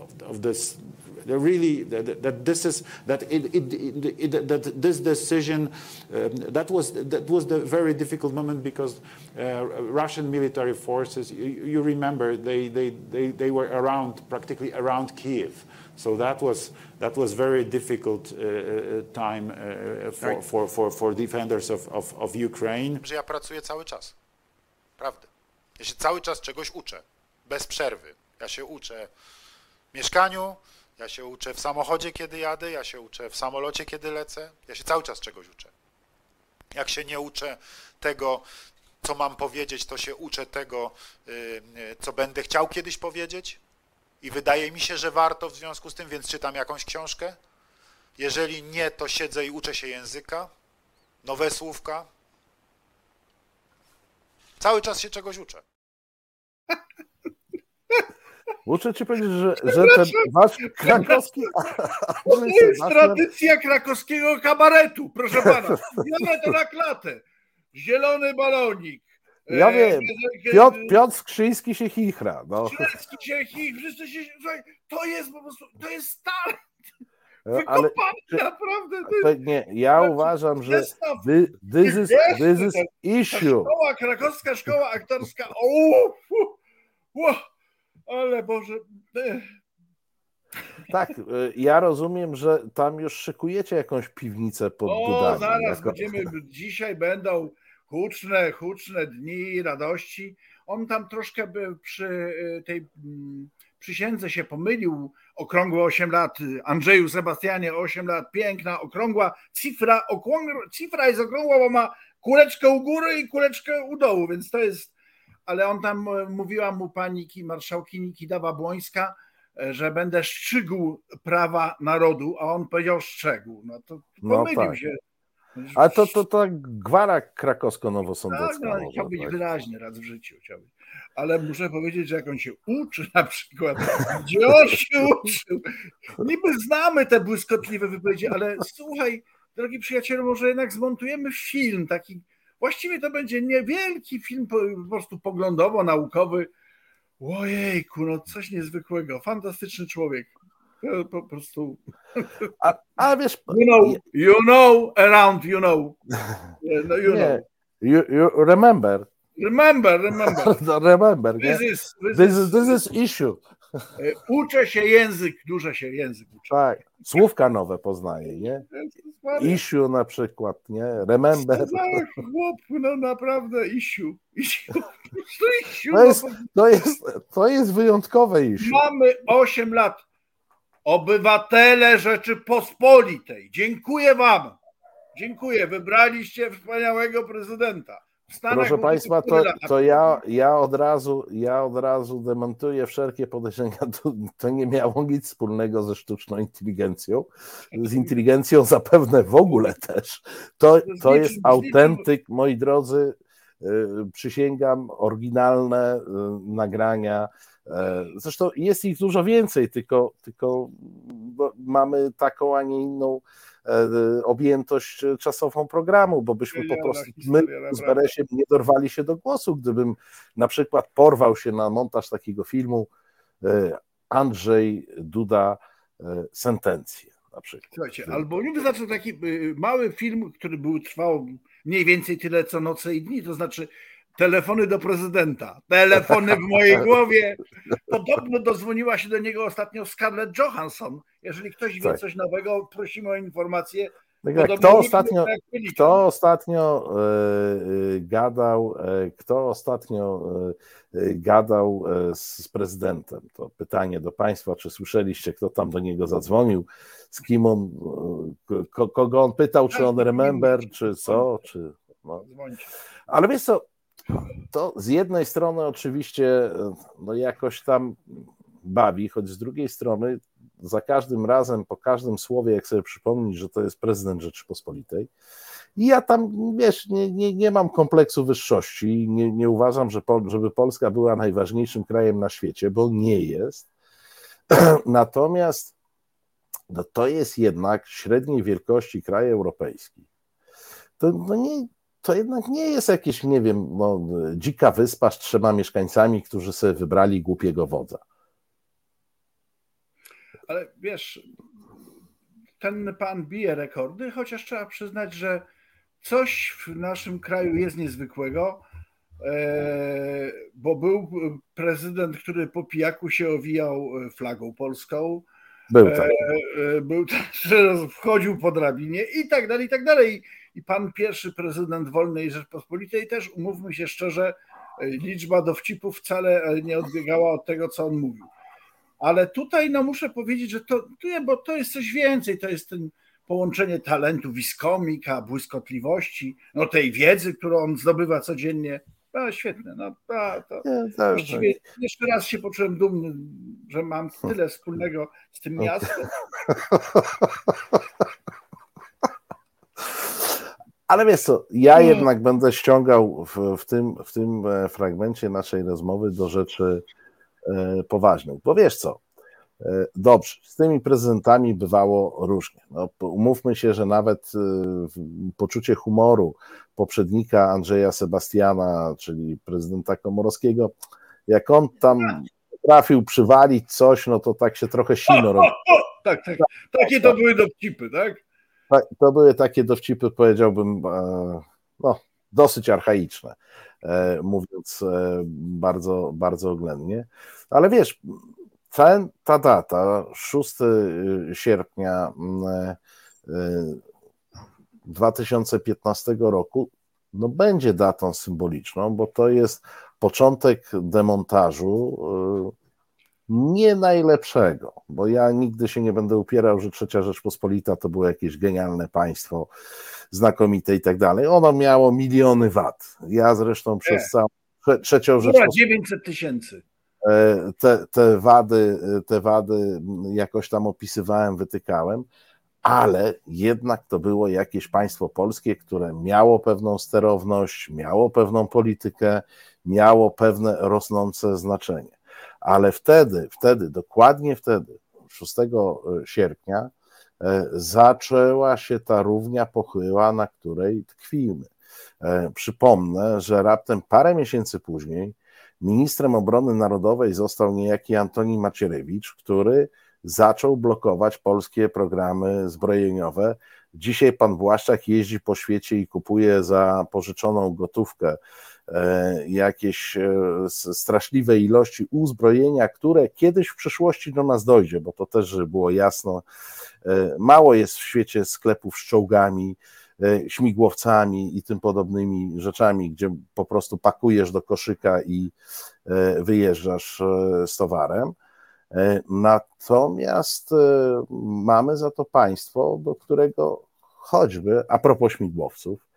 of, of, this really that, that this is that it, it, it, it that this decision um, that was that was the very difficult moment because uh, Russian military forces you, you remember they, they they they were around practically around Kiev so that was that was very difficult uh, uh, time uh, for, for, for, for defenders of, of, of Ukraine. Że ja pracuję cały czas. Prawda. Ja się cały czas czegoś uczę. Bez przerwy. Ja się uczę w mieszkaniu, ja się uczę w samochodzie, kiedy jadę, ja się uczę w samolocie, kiedy lecę. Ja się cały czas czegoś uczę. Jak się nie uczę tego, co mam powiedzieć, to się uczę tego, co będę chciał kiedyś powiedzieć. I wydaje mi się, że warto w związku z tym, więc czytam jakąś książkę. Jeżeli nie, to siedzę i uczę się języka, nowe słówka. Cały czas się czegoś uczę. [LAUGHS] Muszę ci powiedzieć, że, [LAUGHS] że ten wasz krakowski... [LAUGHS] To jest tradycja krakowskiego kabaretu, proszę pana. Biorę to na klatę. Zielony balonik. Ja wiem, Piotr, Piotr Skrzyński się chichra. No. Skrzyński się chichra, wszyscy się... To jest po prostu, to jest talent. Ale naprawdę. To nie, ja uważam, że this, this, is, this is issue. Szkoła, krakowska szkoła aktorska. O, o, ale Boże. Tak, ja rozumiem, że tam już szykujecie jakąś piwnicę pod o, Dudami. zaraz jako... będziemy, dzisiaj będą huczne, huczne dni radości. On tam troszkę by przy tej przysiędze się pomylił, okrągłe 8 lat, Andrzeju Sebastianie 8 lat, piękna, okrągła cifra, okrągła, cifra jest okrągła, bo ma kuleczkę u góry i kuleczkę u dołu, więc to jest, ale on tam, mówiła mu pani marszałkini Kidawa Błońska, że będę szczygł prawa narodu, a on powiedział szczegół, no to pomylił no tak. się. Ale to, to, to gwara krakowsko-nowosądecka. Tak, no, chciał być tak. wyraźny raz w życiu. Chciał być ale muszę powiedzieć, że jak on się uczy na przykład, [LAUGHS] gdzie on się uczył, niby znamy te błyskotliwe wypowiedzi, ale słuchaj, drogi przyjacielu, może jednak zmontujemy film taki, właściwie to będzie niewielki film po, po prostu poglądowo-naukowy, ojejku, no coś niezwykłego, fantastyczny człowiek. Po prostu. A, a wiesz. [LAUGHS] You know, you know around, you know. [LAUGHS] No, you, know. You, you remember. Remember, remember. [LAUGHS] remember, nie? This is, this, this, is, this is issue. E, uczę się język, dużo się język uczę. Tak, słówka nowe poznaję, nie? Issue na przykład, nie? Remember. Tak, chłop, no naprawdę issue. issue. issue to, jest, to, jest, to jest wyjątkowe issue. Mamy 8 lat. Obywatele Rzeczypospolitej, dziękuję wam. Dziękuję, wybraliście wspaniałego prezydenta. Proszę Państwa, to, to ja, ja, od razu, ja od razu demontuję wszelkie podejrzenia. [LAUGHS] To, to, nie miało nic wspólnego ze sztuczną inteligencją. Z inteligencją zapewne w ogóle też. To, to jest autentyk, moi drodzy. Y, przysięgam, oryginalne y, nagrania. E, zresztą jest ich dużo więcej, tylko, tylko mamy taką, a nie inną E, objętość czasową programu, bo byśmy po prostu my z Beresiem nie dorwali się do głosu, gdybym na przykład porwał się na montaż takiego filmu e, Andrzej Duda Sentencje. na przykład. Słuchajcie, albo nie wystarczy taki y, mały film, który był trwał mniej więcej tyle co noce i dni, to znaczy telefony do prezydenta, telefony w mojej [LAUGHS] głowie. Podobno dozwoniła się do niego ostatnio Scarlett Johansson. Jeżeli ktoś wie coś nowego, prosimy o informację. Tak kto ostatnio, wiem, jak byli. kto ostatnio e, e, gadał, e, kto ostatnio e, e, gadał e, z, z prezydentem? To pytanie do Państwa, czy słyszeliście, kto tam do niego zadzwonił, z kim on, e, ko, kogo on pytał, czy on remember, czy co, czy... No. Ale wiesz co, to z jednej strony oczywiście e, no jakoś tam bawi, choć z drugiej strony za każdym razem, po każdym słowie, jak sobie przypomnieć, że to jest prezydent Rzeczypospolitej, i ja tam, wiesz, nie, nie, nie mam kompleksu wyższości, nie, nie uważam, że Pol- żeby Polska była najważniejszym krajem na świecie, bo nie jest. [CLEARS THROAT] Natomiast no, to jest jednak średniej wielkości kraj europejski. To, no nie, to jednak nie jest jakieś, nie wiem, no, dzika wyspa z trzema mieszkańcami, którzy sobie wybrali głupiego wodza. Ale wiesz, ten pan bije rekordy, chociaż trzeba przyznać, że coś w naszym kraju jest niezwykłego, e, bo był prezydent, który po pijaku się owijał flagą polską. Był E, tak. e, Był tak, że wchodził po drabinie i tak dalej, i tak dalej. I pan pierwszy prezydent wolnej Rzeczpospolitej też, umówmy się szczerze, liczba dowcipów wcale nie odbiegała od tego, co on mówił. Ale tutaj no muszę powiedzieć, że to, bo to jest coś więcej, to jest ten połączenie talentu wiskomika, błyskotliwości, no tej wiedzy, którą on zdobywa codziennie. No świetne, no to, to Nie, tak, właściwie jeszcze raz się poczułem dumny, że mam tyle wspólnego z tym miastem. [LAUGHS] Ale wiesz co, ja jednak będę ściągał w, w, tym, w tym e, fragmencie naszej rozmowy do rzeczy e, poważnych. Bo wiesz co, e, dobrze, z tymi prezydentami bywało różnie. No, umówmy się, że nawet e, poczucie humoru poprzednika Andrzeja Sebastiana, czyli prezydenta Komorowskiego, jak on tam trafił przywalić coś, no to tak się trochę sino robi. Tak, tak. Takie to były dowcipy, tak? To były takie dowcipy, powiedziałbym, e, no, dosyć archaiczne, e, mówiąc e, bardzo, bardzo oględnie. Ale wiesz, ten, ta data, 6 sierpnia mm, e, e, 2015 roku, no będzie datą symboliczną, bo to jest początek demontażu e, nie najlepszego, bo ja nigdy się nie będę upierał, że Trzecia Rzeczpospolita to było jakieś genialne państwo, znakomite i tak dalej. Ono miało miliony wad. Ja zresztą przez całą trze- Trzecią Rzeczpospolitą 900 tysięcy. e, te, te wady, te wady jakoś tam opisywałem, wytykałem, ale jednak to było jakieś państwo polskie, które miało pewną sterowność, miało pewną politykę, miało pewne rosnące znaczenie. Ale wtedy, wtedy, dokładnie wtedy, 6 sierpnia, e, zaczęła się ta równia pochyła, na której tkwimy. E, Przypomnę, że raptem parę miesięcy później ministrem obrony narodowej został niejaki Antoni Macierewicz, który zaczął blokować polskie programy zbrojeniowe. Dzisiaj pan Błaszczak jeździ po świecie i kupuje za pożyczoną gotówkę e, jakieś e, straszliwe ilości uzbrojenia, które kiedyś w przyszłości do nas dojdzie, bo to też, było jasno, e, mało jest w świecie sklepów z czołgami, e, śmigłowcami i tym podobnymi rzeczami, gdzie po prostu pakujesz do koszyka i e, wyjeżdżasz e, z towarem. E, Natomiast e, mamy za to państwo, do którego choćby, a propos śmigłowców, e,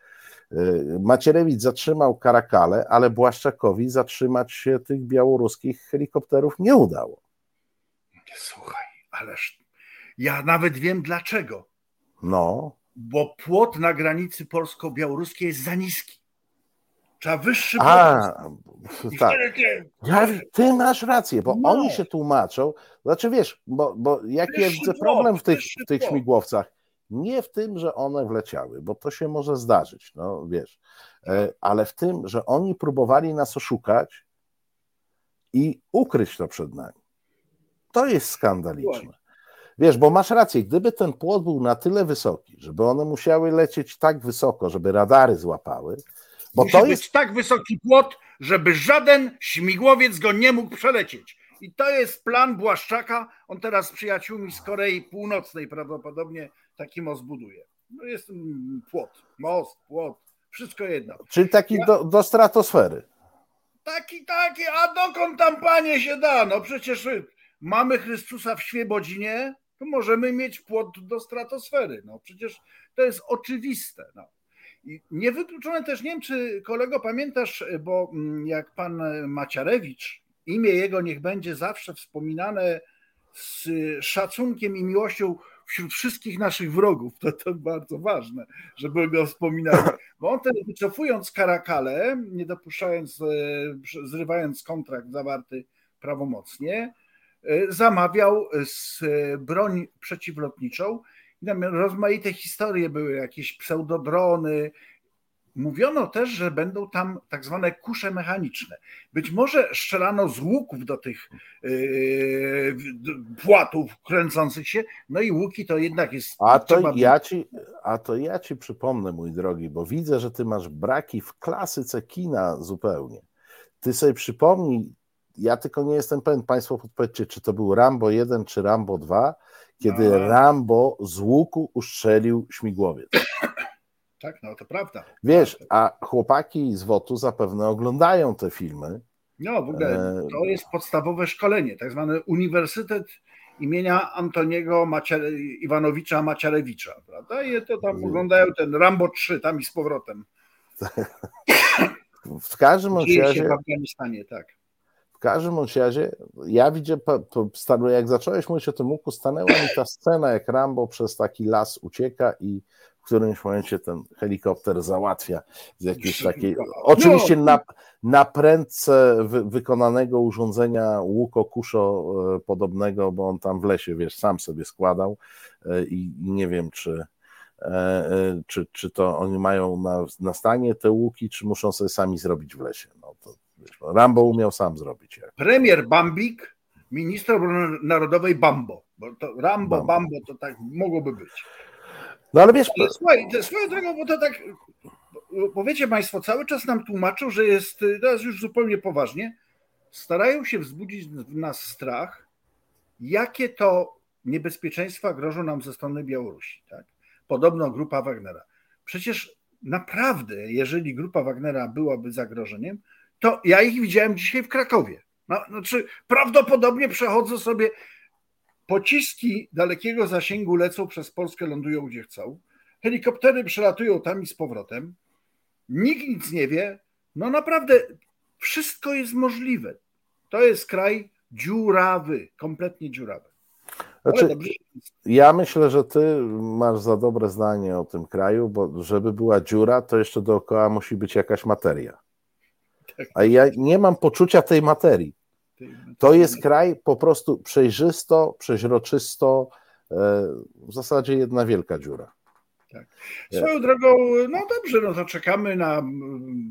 Macierewicz zatrzymał Karakale, ale Błaszczakowi zatrzymać się tych białoruskich helikopterów nie udało. Słuchaj, ależ ja nawet wiem dlaczego. No, Bo płot na granicy polsko-białoruskiej jest za niski. Trzeba wyższy płot. a, I tak. Ja, ty masz rację, bo No. oni się tłumaczą. Znaczy wiesz, bo, bo jaki płot, problem w tych, w tych płot. śmigłowcach? Nie w tym, że one wleciały, bo to się może zdarzyć, no wiesz, E, ale w tym, że oni próbowali nas oszukać i ukryć to przed nami. To jest skandaliczne. Wiesz, bo masz rację, gdyby ten płot był na tyle wysoki, żeby one musiały lecieć tak wysoko, żeby radary złapały, bo Musi to być jest tak wysoki płot, żeby żaden śmigłowiec go nie mógł przelecieć. I to jest plan Błaszczaka. On teraz z przyjaciółmi z Korei Północnej prawdopodobnie taki most buduje. No jest mm, płot, most, płot, wszystko jedno. Czyli taki do, do stratosfery. Taki, taki, a dokąd tam panie się da? No przecież mamy Chrystusa w Świebodzinie, to możemy mieć płot do stratosfery. No przecież to jest oczywiste. No. I niewykluczone też, nie wiem czy kolego pamiętasz, bo mm, jak pan Maciarewicz, imię jego niech będzie zawsze wspominane z szacunkiem i miłością wśród wszystkich naszych wrogów, to, to bardzo ważne, żeby go wspominali, bo on wtedy wycofując Karakale, nie dopuszczając, e, zrywając kontrakt zawarty prawomocnie, e, zamawiał z e, broń przeciwlotniczą. Rozmaite historie były, jakieś pseudodrony, Mówiono też, że będą tam tak zwane kusze mechaniczne. Być może strzelano z łuków do tych yy, płatów kręcących się, no i łuki to jednak jest. A to, ja ci, a to ja ci przypomnę, mój drogi, bo widzę, że ty masz braki w klasyce kina zupełnie. Ty sobie przypomnij, ja tylko nie jestem pewien, Państwo podpowiedzcie, czy to był Rambo 1 czy Rambo 2, kiedy no. Rambo z łuku ustrzelił śmigłowiec tak? No to prawda. Wiesz, a chłopaki z WOTU zapewne oglądają te filmy. No w ogóle e, to jest podstawowe szkolenie, tak zwany Uniwersytet imienia Antoniego Maciare, Iwanowicza Maciarewicza, prawda? I to tam oglądają ten Rambo 3 tam i z powrotem. [LAUGHS] W każdym razie. w Afganistanie, tak. W każdym razie, ja widzę, jak zacząłeś mówić o tym łuku, stanęła mi ta scena, jak Rambo przez taki las ucieka i w którymś momencie ten helikopter załatwia z jakiejś takiej, oczywiście na, na prędce wy, wykonanego urządzenia łuko-kuszo e, podobnego, bo on tam w lesie, wiesz, sam sobie składał e, i nie wiem, czy, e, czy, czy to oni mają na, na stanie te łuki, czy muszą sobie sami zrobić w lesie. No to, wiesz, Rambo umiał sam zrobić. Jak. Premier Bambik, minister obrony narodowej Bambo, bo to Rambo, Bambo, Bambo to tak mogłoby być. No ale wiesz. Ale słuchaj, swoją drogą, bo to tak. Powiecie Państwo, cały czas nam tłumaczą, że jest, teraz już zupełnie poważnie, starają się wzbudzić w nas strach, jakie to niebezpieczeństwa grożą nam ze strony Białorusi. Tak? Podobno grupa Wagnera. Przecież naprawdę, jeżeli grupa Wagnera byłaby zagrożeniem, to ja ich widziałem dzisiaj w Krakowie. No, znaczy, prawdopodobnie przechodzę sobie Pociski dalekiego zasięgu lecą przez Polskę, lądują gdzie chcą. Helikoptery przelatują tam i z powrotem. Nikt nic nie wie. No naprawdę wszystko jest możliwe. To jest kraj dziurawy, kompletnie dziurawy. Znaczy, ja myślę, że ty masz za dobre zdanie o tym kraju, bo żeby była dziura, to jeszcze dookoła musi być jakaś materia. Tak. A ja nie mam poczucia tej materii. To jest kraj po prostu przejrzysto, przeźroczysto, e, w zasadzie jedna wielka dziura. Tak. Swoją drogą, no dobrze, no to czekamy na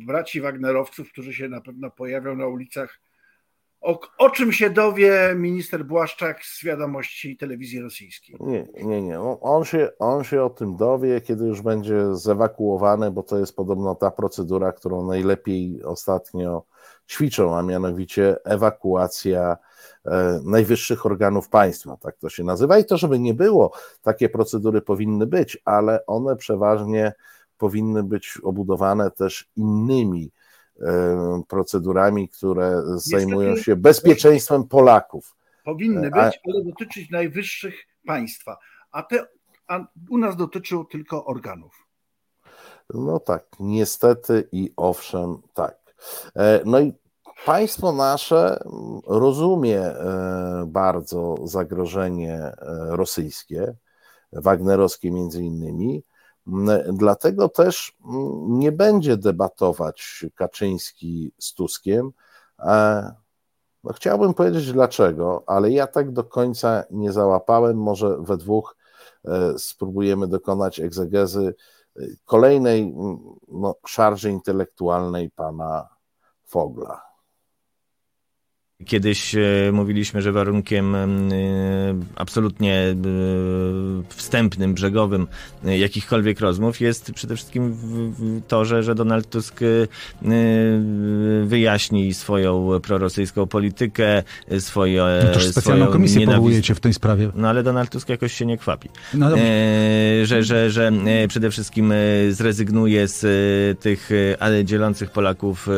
braci Wagnerowców, którzy się na pewno pojawią na ulicach. O, o czym się dowie minister Błaszczak z wiadomości telewizji rosyjskiej? Nie, nie, nie. On się, on się o tym dowie, kiedy już będzie zewakuowany, bo to jest podobno ta procedura, którą najlepiej ostatnio ćwiczą, a mianowicie ewakuacja e, najwyższych organów państwa, tak to się nazywa. I to, żeby nie było, takie procedury powinny być, ale one przeważnie powinny być obudowane też innymi e, procedurami, które zajmują się bezpieczeństwem Polaków. Powinny być, ale dotyczyć najwyższych państwa, a te a u nas dotyczą tylko organów. No tak, niestety i owszem, tak. E, no i państwo nasze mm, rozumie e, bardzo zagrożenie e, rosyjskie, wagnerowskie między innymi, mm, dlatego też mm, nie będzie debatować Kaczyński z Tuskiem. No, chciałbym powiedzieć dlaczego, ale ja tak do końca nie załapałem. Może we dwóch spróbujemy dokonać egzegezy kolejnej no, szarży intelektualnej pana Fogla. Kiedyś e, mówiliśmy, że warunkiem e, absolutnie e, wstępnym, brzegowym jakichkolwiek rozmów jest przede wszystkim to, że, że Donald Tusk wyjaśni swoją prorosyjską politykę, swoje. No toż specjalną komisję nienawist... powołujecie w tej sprawie. No ale Donald Tusk jakoś się nie kwapi. No, że, że, że przede wszystkim zrezygnuje z tych dzielących Polaków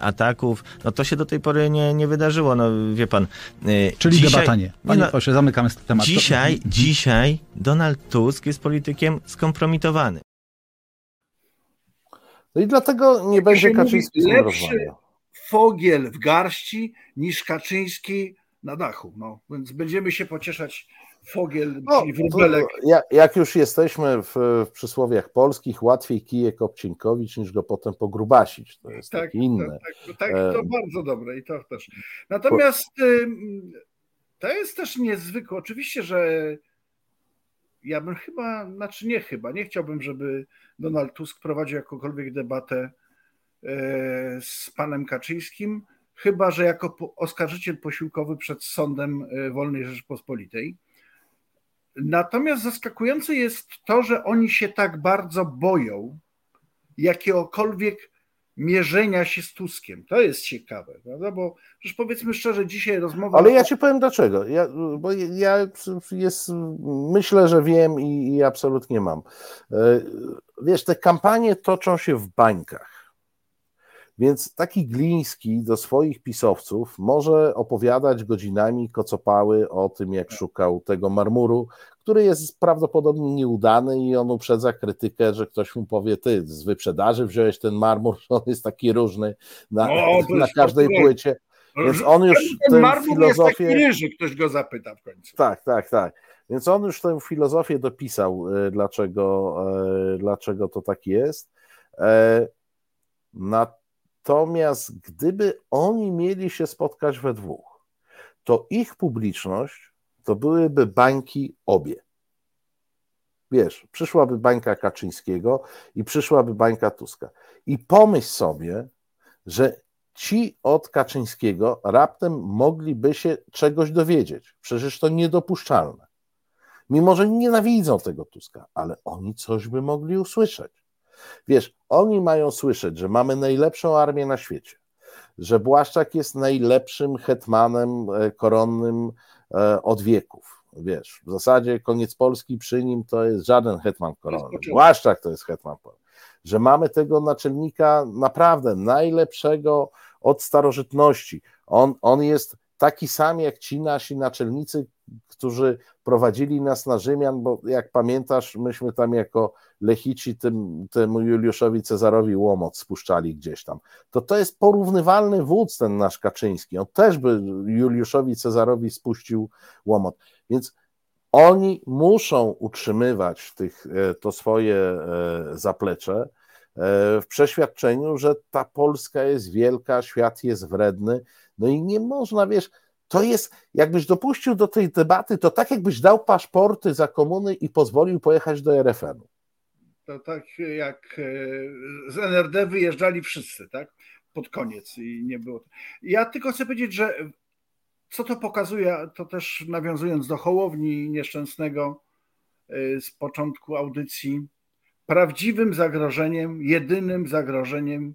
ataków. No to się do tej pory nie, nie wydarzyło no wie pan. Y, Czyli dzisiaj, debata nie. Panie no, proszę, zamykamy temat. Dzisiaj, dzisiaj Donald Tusk jest politykiem skompromitowany. No i dlatego nie będzie Kaczyński lepszy fogiel w garści niż Kaczyński na dachu. No, więc będziemy się pocieszać fogiel, no, czyli wróbelek. Jak, jak już jesteśmy w, w, przysłowiach polskich, łatwiej kijek obcinkowić niż go potem pogrubasić. To jest tak, inne. Tak, tak, to e... bardzo dobre i to też. Natomiast to jest też niezwykłe. Oczywiście, że ja bym chyba, znaczy nie chyba, nie chciałbym, żeby Donald Tusk prowadził jakąkolwiek debatę e, z panem Kaczyńskim, chyba że jako oskarżyciel posiłkowy przed sądem e, Wolnej Rzeczypospolitej. Natomiast zaskakujące jest to, że oni się tak bardzo boją jakiegokolwiek mierzenia się z Tuskiem. To jest ciekawe, prawda? Bo przecież powiedzmy szczerze, dzisiaj rozmowa. Ale ja ci powiem dlaczego. Ja, bo ja jest, myślę, że wiem i, i absolutnie mam. E, wiesz, te kampanie toczą się w bańkach. Więc taki Gliński do swoich pisowców może opowiadać godzinami kocopały o tym, jak szukał tego marmuru, który jest prawdopodobnie nieudany i on uprzedza krytykę, że ktoś mu powie, ty z wyprzedaży wziąłeś ten marmur, on jest taki różny na, no, na każdej płycie. Więc on już ten marmur filozofię... jest taki ryży, ktoś go zapyta w końcu. Tak, tak, tak. Więc on już tę filozofię dopisał, e, dlaczego, e, dlaczego to tak jest. E, natomiast gdyby oni mieli się spotkać we dwóch, to ich publiczność to byłyby bańki obie. Wiesz, przyszłaby bańka Kaczyńskiego i przyszłaby bańka Tuska. I pomyśl sobie, że ci od Kaczyńskiego raptem mogliby się czegoś dowiedzieć. Przecież to niedopuszczalne. Mimo, że nienawidzą tego Tuska, ale oni coś by mogli usłyszeć. Wiesz, oni mają słyszeć, że mamy najlepszą armię na świecie, że Błaszczak jest najlepszym hetmanem e, koronnym E, od wieków. Wiesz, w zasadzie koniec Polski przy nim to jest żaden hetman koronny. Błaszczak to jest hetman Że mamy tego naczelnika naprawdę najlepszego od starożytności. On, on jest taki sam jak ci nasi naczelnicy, którzy prowadzili nas na Rzymian, bo jak pamiętasz, myśmy tam jako Lechici tym, temu Juliuszowi Cezarowi łomot spuszczali gdzieś tam. To to jest porównywalny wódz ten nasz Kaczyński. On też by Juliuszowi Cezarowi spuścił łomot. Więc oni muszą utrzymywać tych, e, to swoje e, zaplecze e, w przeświadczeniu, że ta Polska jest wielka, świat jest wredny, no i nie można, wiesz, to jest, jakbyś dopuścił do tej debaty, to tak jakbyś dał paszporty za komuny i pozwolił pojechać do RFN-u. To tak jak e, z NRD wyjeżdżali wszyscy, tak? Pod koniec i nie było. Ja tylko chcę powiedzieć, że co to pokazuje, to też nawiązując do Hołowni nieszczęsnego e, z początku audycji, prawdziwym zagrożeniem, jedynym zagrożeniem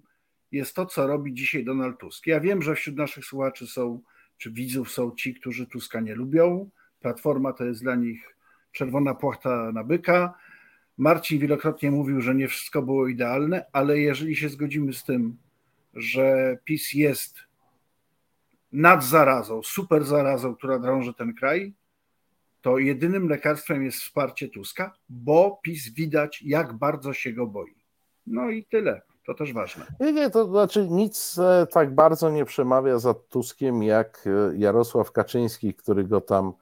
jest to, co robi dzisiaj Donald Tusk. Ja wiem, że wśród naszych słuchaczy są czy widzów są ci, którzy Tuska nie lubią. Platforma to jest dla nich czerwona płachta na byka. Marcin wielokrotnie mówił, że nie wszystko było idealne, ale jeżeli się zgodzimy z tym, że PiS jest nad zarazą, super zarazą, która drąży ten kraj, to jedynym lekarstwem jest wsparcie Tuska, bo PiS widać, jak bardzo się go boi. No i tyle. To też ważne. Nie, nie, to znaczy nic e, tak bardzo nie przemawia za Tuskiem jak e, Jarosław Kaczyński, który go tam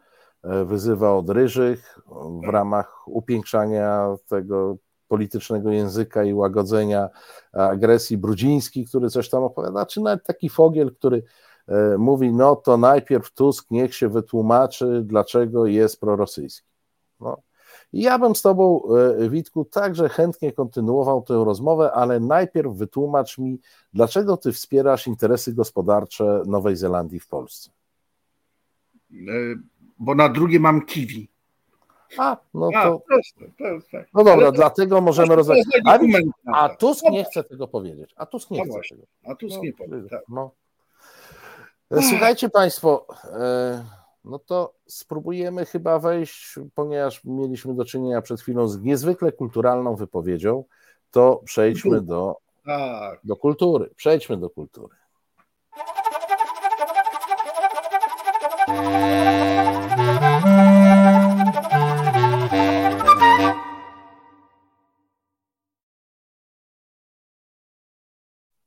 e, wyzywa od ryżych w ramach upiększania tego politycznego języka i łagodzenia agresji Brudziński, który coś tam opowiada, czy nawet taki Fogiel, który mówi, no to najpierw Tusk niech się wytłumaczy, dlaczego jest prorosyjski. No. Ja bym z Tobą, e, Witku, także chętnie kontynuował tę rozmowę, ale najpierw wytłumacz mi, dlaczego Ty wspierasz interesy gospodarcze Nowej Zelandii w Polsce? E, bo na drugie mam kiwi. A, no to. A, proste, proste. No dobra, ale dlatego możemy rozmawiać. A, a Tusk nie chce tego powiedzieć. A Tusk nie no chce tego. A Tusk no, nie powie. Tak. No. Słuchajcie Państwo, no to spróbujemy chyba wejść, ponieważ mieliśmy do czynienia przed chwilą z niezwykle kulturalną wypowiedzią, to przejdźmy do, tak. do kultury. Przejdźmy do kultury.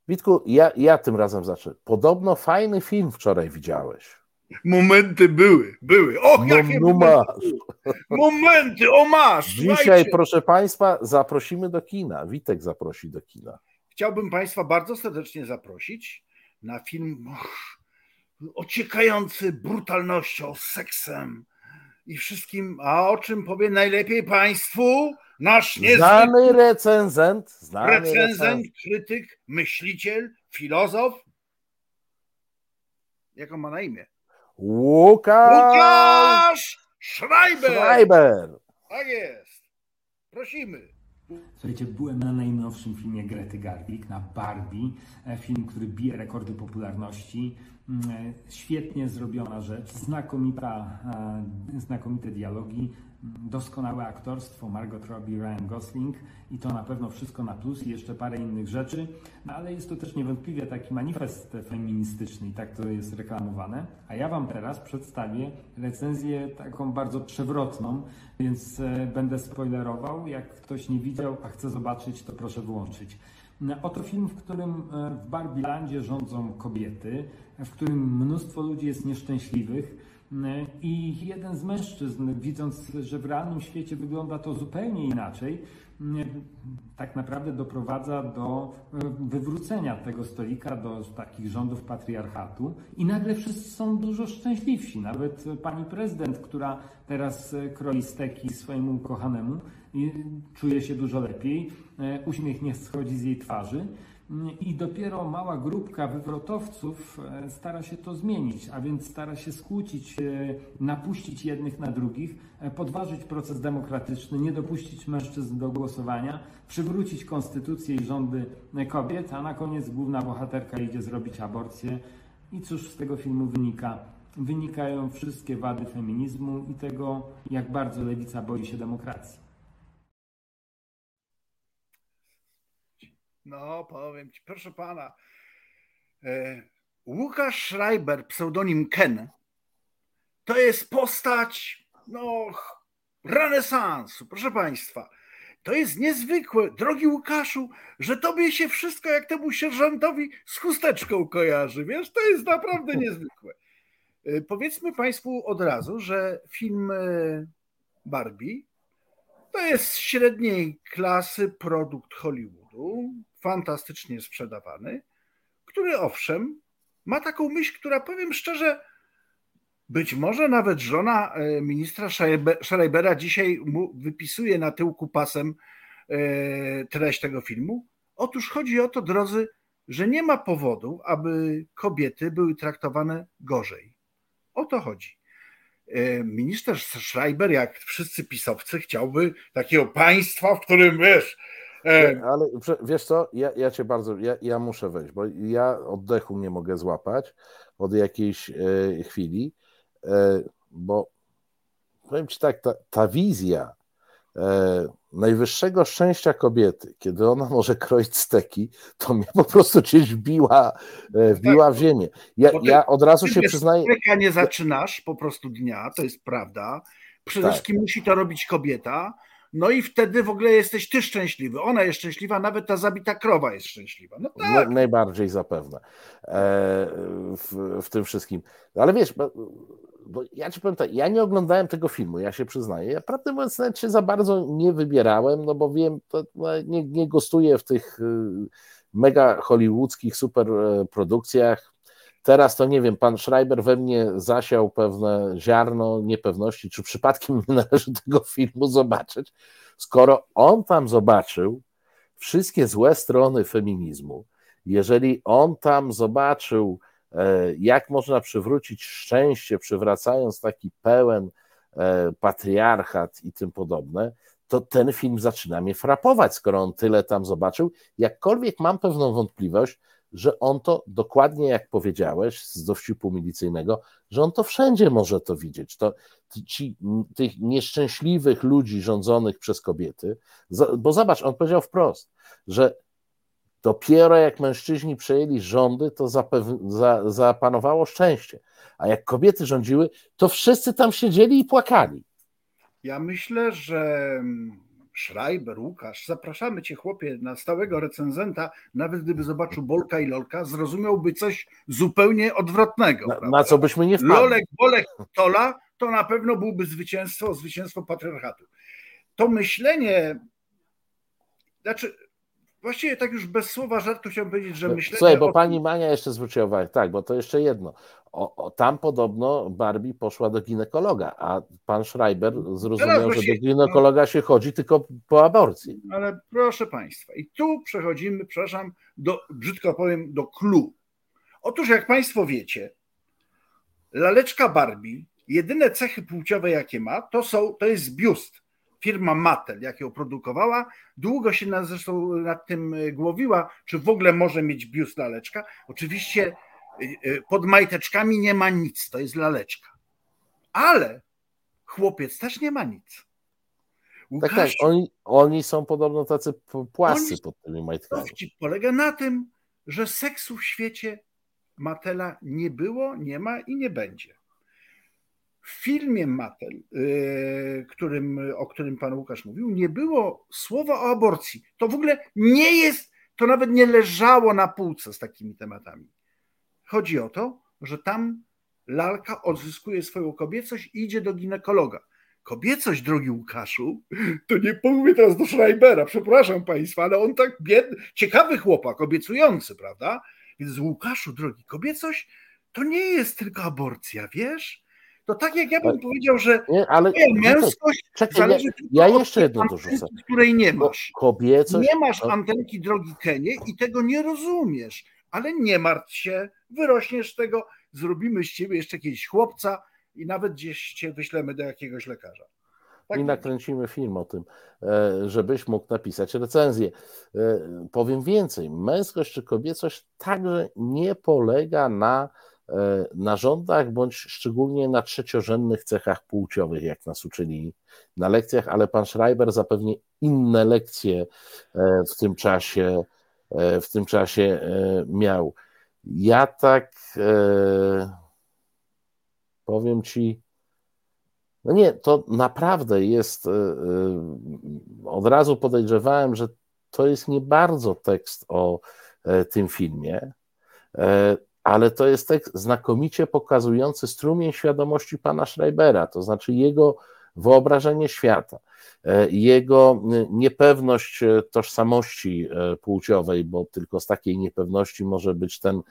Witku, ja, ja tym razem zacznę. Podobno fajny film wczoraj widziałeś. Momenty były, były. Och, no, jakie no momenty. momenty, o masz. Dzisiaj, słuchajcie. proszę Państwa, zaprosimy do kina. Witek zaprosi do kina. Chciałbym Państwa bardzo serdecznie zaprosić na film ociekający brutalnością, seksem i wszystkim, a o czym powie najlepiej Państwu nasz niezwykły... Znany recenzent. Znany recenzent, recenzent, krytyk, myśliciel, filozof. Jak on ma na imię? Łukasz, Łukasz Schreiber. Schreiber. Tak jest. Prosimy. Słuchajcie, byłem na najnowszym filmie Grety Garwig, na Barbie, e, film, który bije rekordy popularności. Mm, e, świetnie zrobiona rzecz, znakomita, e, znakomite dialogi, doskonałe aktorstwo Margot Robbie, Ryan Gosling i to na pewno wszystko na plus i jeszcze parę innych rzeczy, no ale jest to też niewątpliwie taki manifest feministyczny i tak to jest reklamowane. A ja Wam teraz przedstawię recenzję taką bardzo przewrotną, więc e, będę spoilerował. Jak ktoś nie widział, a chce zobaczyć, to proszę wyłączyć. No, oto film, w którym e, w Barbilandzie rządzą kobiety, w którym mnóstwo ludzi jest nieszczęśliwych, i jeden z mężczyzn, widząc, że w realnym świecie wygląda to zupełnie inaczej, tak naprawdę doprowadza do e, wywrócenia tego stolika, do takich rządów patriarchatu i nagle wszyscy są dużo szczęśliwsi. Nawet pani prezydent, która teraz kroi steki swojemu ukochanemu czuje się dużo lepiej, uśmiech nie schodzi z jej twarzy. I dopiero mała grupka wywrotowców e, stara się to zmienić, a więc stara się skłócić, e, napuścić jednych na drugich, e, podważyć proces demokratyczny, nie dopuścić mężczyzn do głosowania, przywrócić konstytucję i rządy kobiet, a na koniec główna bohaterka idzie zrobić aborcję. I cóż z tego filmu wynika? Wynikają wszystkie wady feminizmu i tego, jak bardzo lewica boi się demokracji. No, powiem ci, proszę pana. E, Łukasz Schreiber, pseudonim Ken, to jest postać, no, renesansu, proszę państwa. To jest niezwykłe, drogi Łukaszu, że tobie się wszystko jak temu sierżantowi z chusteczką kojarzy. Wiesz, to jest naprawdę [LAUGHS] niezwykłe. E, powiedzmy Państwu od razu, że film e, Barbie to jest średniej klasy produkt Hollywoodu fantastycznie sprzedawany, który owszem ma taką myśl, która powiem szczerze, być może nawet żona e, ministra Schreibera dzisiaj mu wypisuje na tyłku pasem e, treść tego filmu. Otóż chodzi o to, drodzy, że nie ma powodu, aby kobiety były traktowane gorzej. O to chodzi. E, minister Schreiber, jak wszyscy pisowcy, chciałby takiego państwa, w którym wiesz, ale wiesz co, ja, ja cię bardzo, ja, ja muszę wejść, bo ja oddechu nie mogę złapać od jakiejś e, chwili, e, bo powiem ci tak, ta, ta wizja e, najwyższego szczęścia kobiety, kiedy ona może kroić steki, to mnie po prostu gdzieś wbiła, e, wbiła tak, w ziemię. Ja, ja od razu się przyznaję. Steka nie zaczynasz po prostu dnia, to jest prawda. Przede tak. wszystkim musi to robić kobieta, no i wtedy w ogóle jesteś ty szczęśliwy. Ona jest szczęśliwa, nawet ta zabita krowa jest szczęśliwa. No tak. najbardziej zapewne e, w, w tym wszystkim. Ale wiesz, bo, ja ci powiem tak, ja nie oglądałem tego filmu, ja się przyznaję. Ja prawdę mówiąc nawet się za bardzo nie wybierałem, no bo wiem, to, no, nie, nie gostuję w tych y, mega hollywoodzkich super e. teraz to nie wiem, pan Schreiber we mnie zasiał pewne ziarno niepewności, czy przypadkiem nie należy tego filmu zobaczyć, skoro on tam zobaczył wszystkie złe strony feminizmu, jeżeli on tam zobaczył, e, jak można przywrócić szczęście, przywracając taki pełen e, patriarchat i tym podobne, to ten film zaczyna mnie frapować, skoro on tyle tam zobaczył. Jakkolwiek mam pewną wątpliwość, że on to dokładnie jak powiedziałeś z dowcipu milicyjnego, że on to wszędzie może to widzieć. To ci, tych nieszczęśliwych ludzi rządzonych przez kobiety, bo zobacz, on powiedział wprost, że dopiero jak mężczyźni przejęli rządy, to za, zapanowało szczęście. A jak kobiety rządziły, to wszyscy tam siedzieli i płakali. Ja myślę, że Schreiber, Łukasz, zapraszamy cię chłopie na stałego recenzenta, nawet gdyby zobaczył Bolka i Lolka, zrozumiałby coś zupełnie odwrotnego. Na, na co byśmy nie wpadli. Lolek, Bolek, Tola, to na pewno byłby zwycięstwo, zwycięstwo patriarchatu. To myślenie, znaczy Właściwie tak już bez słowa żartu chciałbym powiedzieć, że myślę. Słuchaj, bo o... pani Mania jeszcze zwróciła uwagę, tak, bo to jeszcze jedno. O, o, tam podobno Barbie poszła do ginekologa, a pan Schreiber zrozumiał, że do ginekologa się chodzi tylko po aborcji. Ale proszę państwa, i tu przechodzimy, przepraszam, do, brzydko powiem, do clue. Otóż, jak państwo wiecie, laleczka Barbie, jedyne cechy płciowe, jakie ma, to, są, to jest biust firma Mattel, jak ją produkowała, długo się nad, zresztą nad tym e, głowiła, czy w ogóle może mieć biust laleczka. Oczywiście e, e, pod majteczkami nie ma nic, to jest laleczka. Ale chłopiec też nie ma nic. Łukasz, tak, tak, oni, oni są podobno tacy płascy pod tymi majtkami. Polega na tym, że seksu w świecie Matela nie było, nie ma i nie będzie. W filmie Mattel, y, którym, o którym pan Łukasz mówił, nie było słowa o aborcji. To w ogóle nie jest, to nawet nie leżało na półce z takimi tematami. Chodzi o to, że tam lalka odzyskuje swoją kobiecość i idzie do ginekologa. Kobiecość, drogi Łukaszu, to nie mówię teraz do Schreibera, przepraszam państwa, ale on tak biedny, ciekawy chłopak, obiecujący, prawda? Więc Łukaszu, drogi, kobiecość to nie jest tylko aborcja, wiesz? To tak jak ja bym ale, powiedział, że nie, ale, męskość czekaj, zależy ja, ja jeszcze jedno dorzucę. której nie masz. Kobiecość, nie masz antenki drogi Kenie i tego nie rozumiesz, ale nie martw się, wyrośniesz z tego, zrobimy z ciebie jeszcze jakiegoś chłopca i nawet gdzieś cię wyślemy do jakiegoś lekarza. Tak I nakręcimy film o tym, e, żebyś mógł napisać recenzję. E, powiem więcej, męskość czy kobiecość także nie polega na narządach, bądź szczególnie na trzeciorzędnych cechach płciowych, jak nas uczyli na lekcjach, ale pan Schreiber zapewne inne lekcje e, w tym czasie, e, w tym czasie miał. Ja tak powiem ci, no nie, to naprawdę jest, od razu podejrzewałem, że to jest nie bardzo tekst o tym filmie ale to jest tekst znakomicie pokazujący strumień świadomości pana Schreibera, to znaczy jego wyobrażenie świata, e, jego niepewność e, tożsamości e, płciowej, bo tylko z takiej niepewności może być ten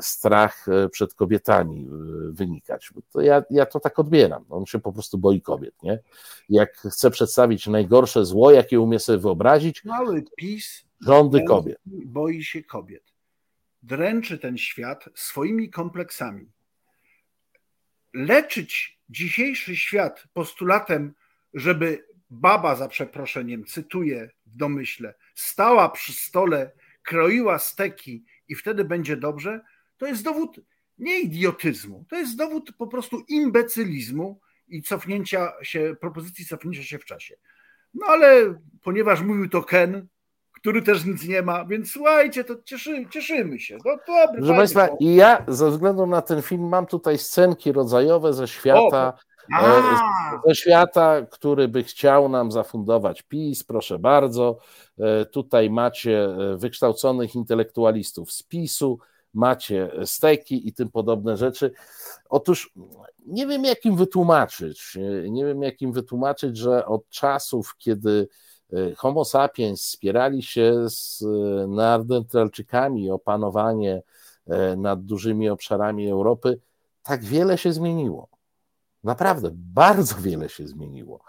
strach przed kobietami wynikać. To ja, ja to tak odbieram. On się po prostu boi kobiet. Nie? Jak chce przedstawić najgorsze zło, jakie umie sobie wyobrazić, rządy kobiet. Boi się kobiet dręczy ten świat swoimi kompleksami. Leczyć dzisiejszy świat postulatem, żeby baba, za przeproszeniem, cytuję w domyśle, stała przy stole, kroiła steki i wtedy będzie dobrze, to jest dowód nie idiotyzmu, to jest dowód po prostu imbecylizmu i cofnięcia się, propozycji cofnięcia się w czasie. No ale ponieważ mówił to Ken, który też nic nie ma, więc słuchajcie, to cieszy, cieszymy się. No, dobry, Proszę Państwa, i ja ze względu na ten film mam tutaj scenki rodzajowe ze świata, o, e, ze świata, który by chciał nam zafundować PiS, proszę bardzo. E, tutaj macie e, wykształconych intelektualistów z PiSu, macie steki i tym podobne rzeczy. Otóż nie wiem, jak im wytłumaczyć, nie wiem, jak im wytłumaczyć, że od czasów, kiedy Homo sapiens spierali się z y, neandertalczykami o panowanie nad dużymi obszarami Europy, tak wiele się zmieniło. Naprawdę, bardzo wiele się zmieniło.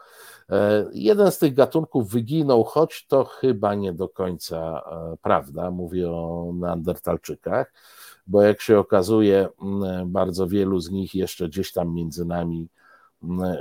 Jeden z tych gatunków wyginął, choć to chyba nie do końca prawda. Mówię o Neandertalczykach, bo jak się okazuje, bardzo wielu z nich jeszcze gdzieś tam między nami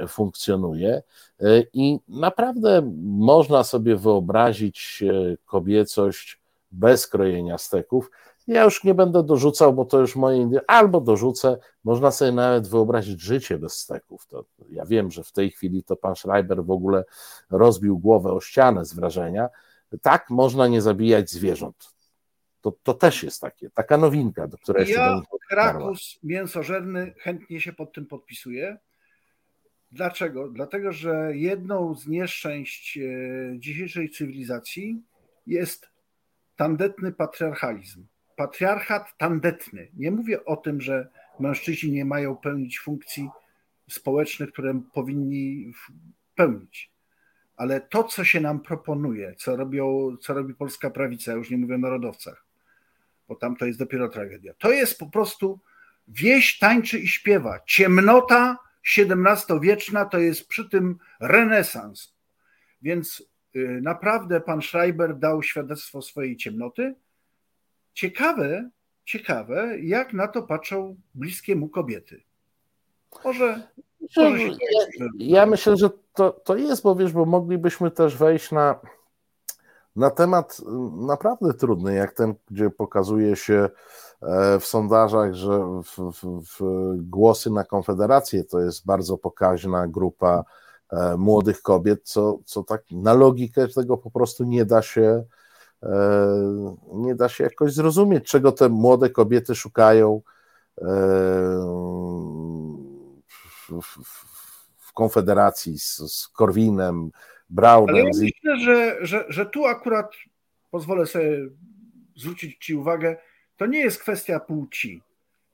funkcjonuje. E, I naprawdę można sobie wyobrazić kobiecość bez krojenia steków. Ja już nie będę dorzucał, bo to już moje. Albo dorzucę, można sobie nawet wyobrazić życie bez steków. To, ja wiem, że w tej chwili to pan Schreiber w ogóle rozbił głowę o ścianę z wrażenia. Tak można nie zabijać zwierząt. To, to też jest takie, taka nowinka, do której ja, się Krakus mięsożerny chętnie się pod tym podpisuje. Dlaczego? Dlatego, że jedną z nieszczęść e, dzisiejszej cywilizacji jest tandetny patriarchalizm patriarchat tandetny. Nie mówię o tym, że mężczyźni nie mają pełnić funkcji społecznych, które powinni pełnić. Ale to, co się nam proponuje, co, robią, co robi polska prawica, już nie mówię o narodowcach, bo tam to jest dopiero tragedia. To jest po prostu wieś tańczy i śpiewa. Ciemnota XVII-wieczna to jest przy tym renesans. Więc y, naprawdę pan Schreiber dał świadectwo swojej ciemnoty, Ciekawe, ciekawe, jak na to patrzą bliskie mu kobiety. Może. może ja, ja myślę, że to, to jest, bo wiesz, bo moglibyśmy też wejść na, na temat naprawdę trudny, jak ten, gdzie pokazuje się w sondażach, że w, w, w głosy na Konfederację to jest bardzo pokaźna grupa e, młodych kobiet, co, co tak na logikę tego po prostu nie da się E, nie da się jakoś zrozumieć, czego te młode kobiety szukają e, w Konfederacji z, z Korwinem, Braunem. Ale ja myślę, że, że, że tu akurat pozwolę sobie zwrócić Ci uwagę, to nie jest kwestia płci.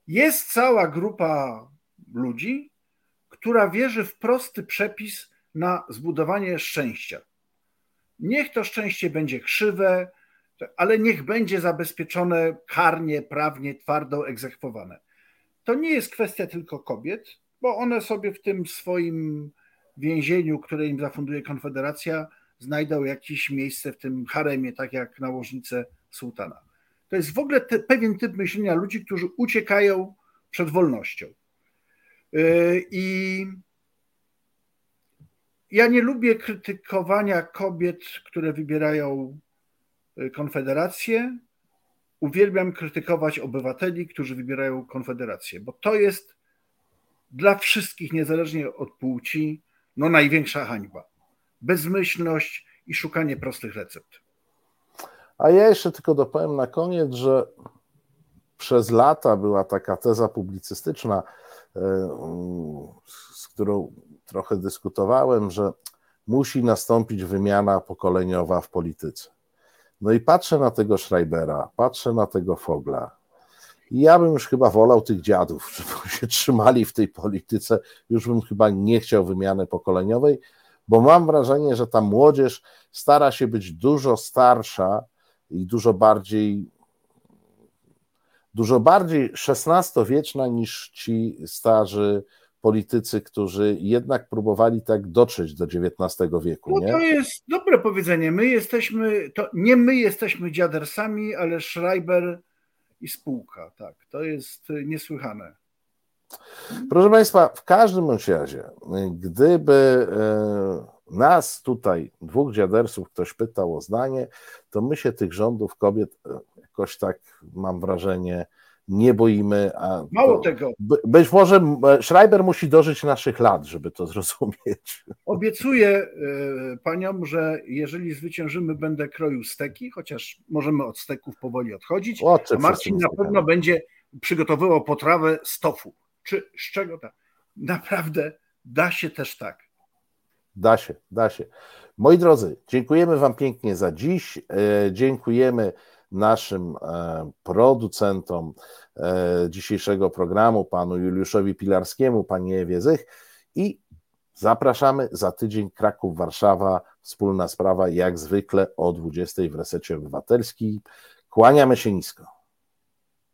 Jest cała grupa ludzi, która wierzy w prosty przepis na zbudowanie szczęścia. Niech to szczęście będzie krzywe, ale niech będzie zabezpieczone karnie, prawnie, twardo egzekwowane. To nie jest kwestia tylko kobiet, bo one sobie w tym swoim więzieniu, które im zafunduje Konfederacja, znajdą jakieś miejsce w tym haremie, tak jak nałożnice sułtana. To jest w ogóle te, pewien typ myślenia ludzi, którzy uciekają przed wolnością. Yy, I ja nie lubię krytykowania kobiet, które wybierają Konfederację, uwielbiam krytykować obywateli, którzy wybierają Konfederację, bo to jest dla wszystkich, niezależnie od płci, no największa hańba. Bezmyślność i szukanie prostych recept. A ja jeszcze tylko dopowiem na koniec, że przez lata była taka teza publicystyczna, e, z którą trochę dyskutowałem, że musi nastąpić wymiana pokoleniowa w polityce. No i patrzę na tego Schreibera, patrzę na tego Fogla. I ja bym już chyba wolał tych dziadów, [LAUGHS] żeby się trzymali w tej polityce. Już bym chyba nie chciał wymiany pokoleniowej, bo mam wrażenie, że ta młodzież stara się być dużo starsza i dużo bardziej dużo bardziej XVI-wieczna niż ci starzy politycy, którzy jednak próbowali tak dotrzeć do XIX wieku. No, nie? to jest dobre powiedzenie. My jesteśmy, to nie my jesteśmy dziadersami, ale Schreiber i spółka. Tak, to jest niesłychane. Proszę Państwa, w każdym razie, gdyby e, nas tutaj, dwóch dziadersów, ktoś pytał o zdanie, to my się tych rządów kobiet e, jakoś tak, mam wrażenie, nie boimy. A Mało to, tego. Być może Schreiber musi dożyć naszych lat, żeby to [LAUGHS] zrozumieć. Obiecuję e, paniom, że jeżeli zwyciężymy, będę kroił steki, chociaż możemy od steków powoli odchodzić. O, a Marcin na pewno będzie przygotowywał potrawę z tofu. Czy z czego tak? Naprawdę da się też tak. Da się, da się. Moi drodzy, dziękujemy Wam pięknie za dziś. E, dziękujemy naszym e, producentom e, dzisiejszego programu, panu Juliuszowi Pilarskiemu, pani Ewie Zych i zapraszamy za tydzień Kraków, Warszawa, wspólna sprawa jak zwykle o 20 w Resecie Obywatelskim. Kłaniamy się nisko.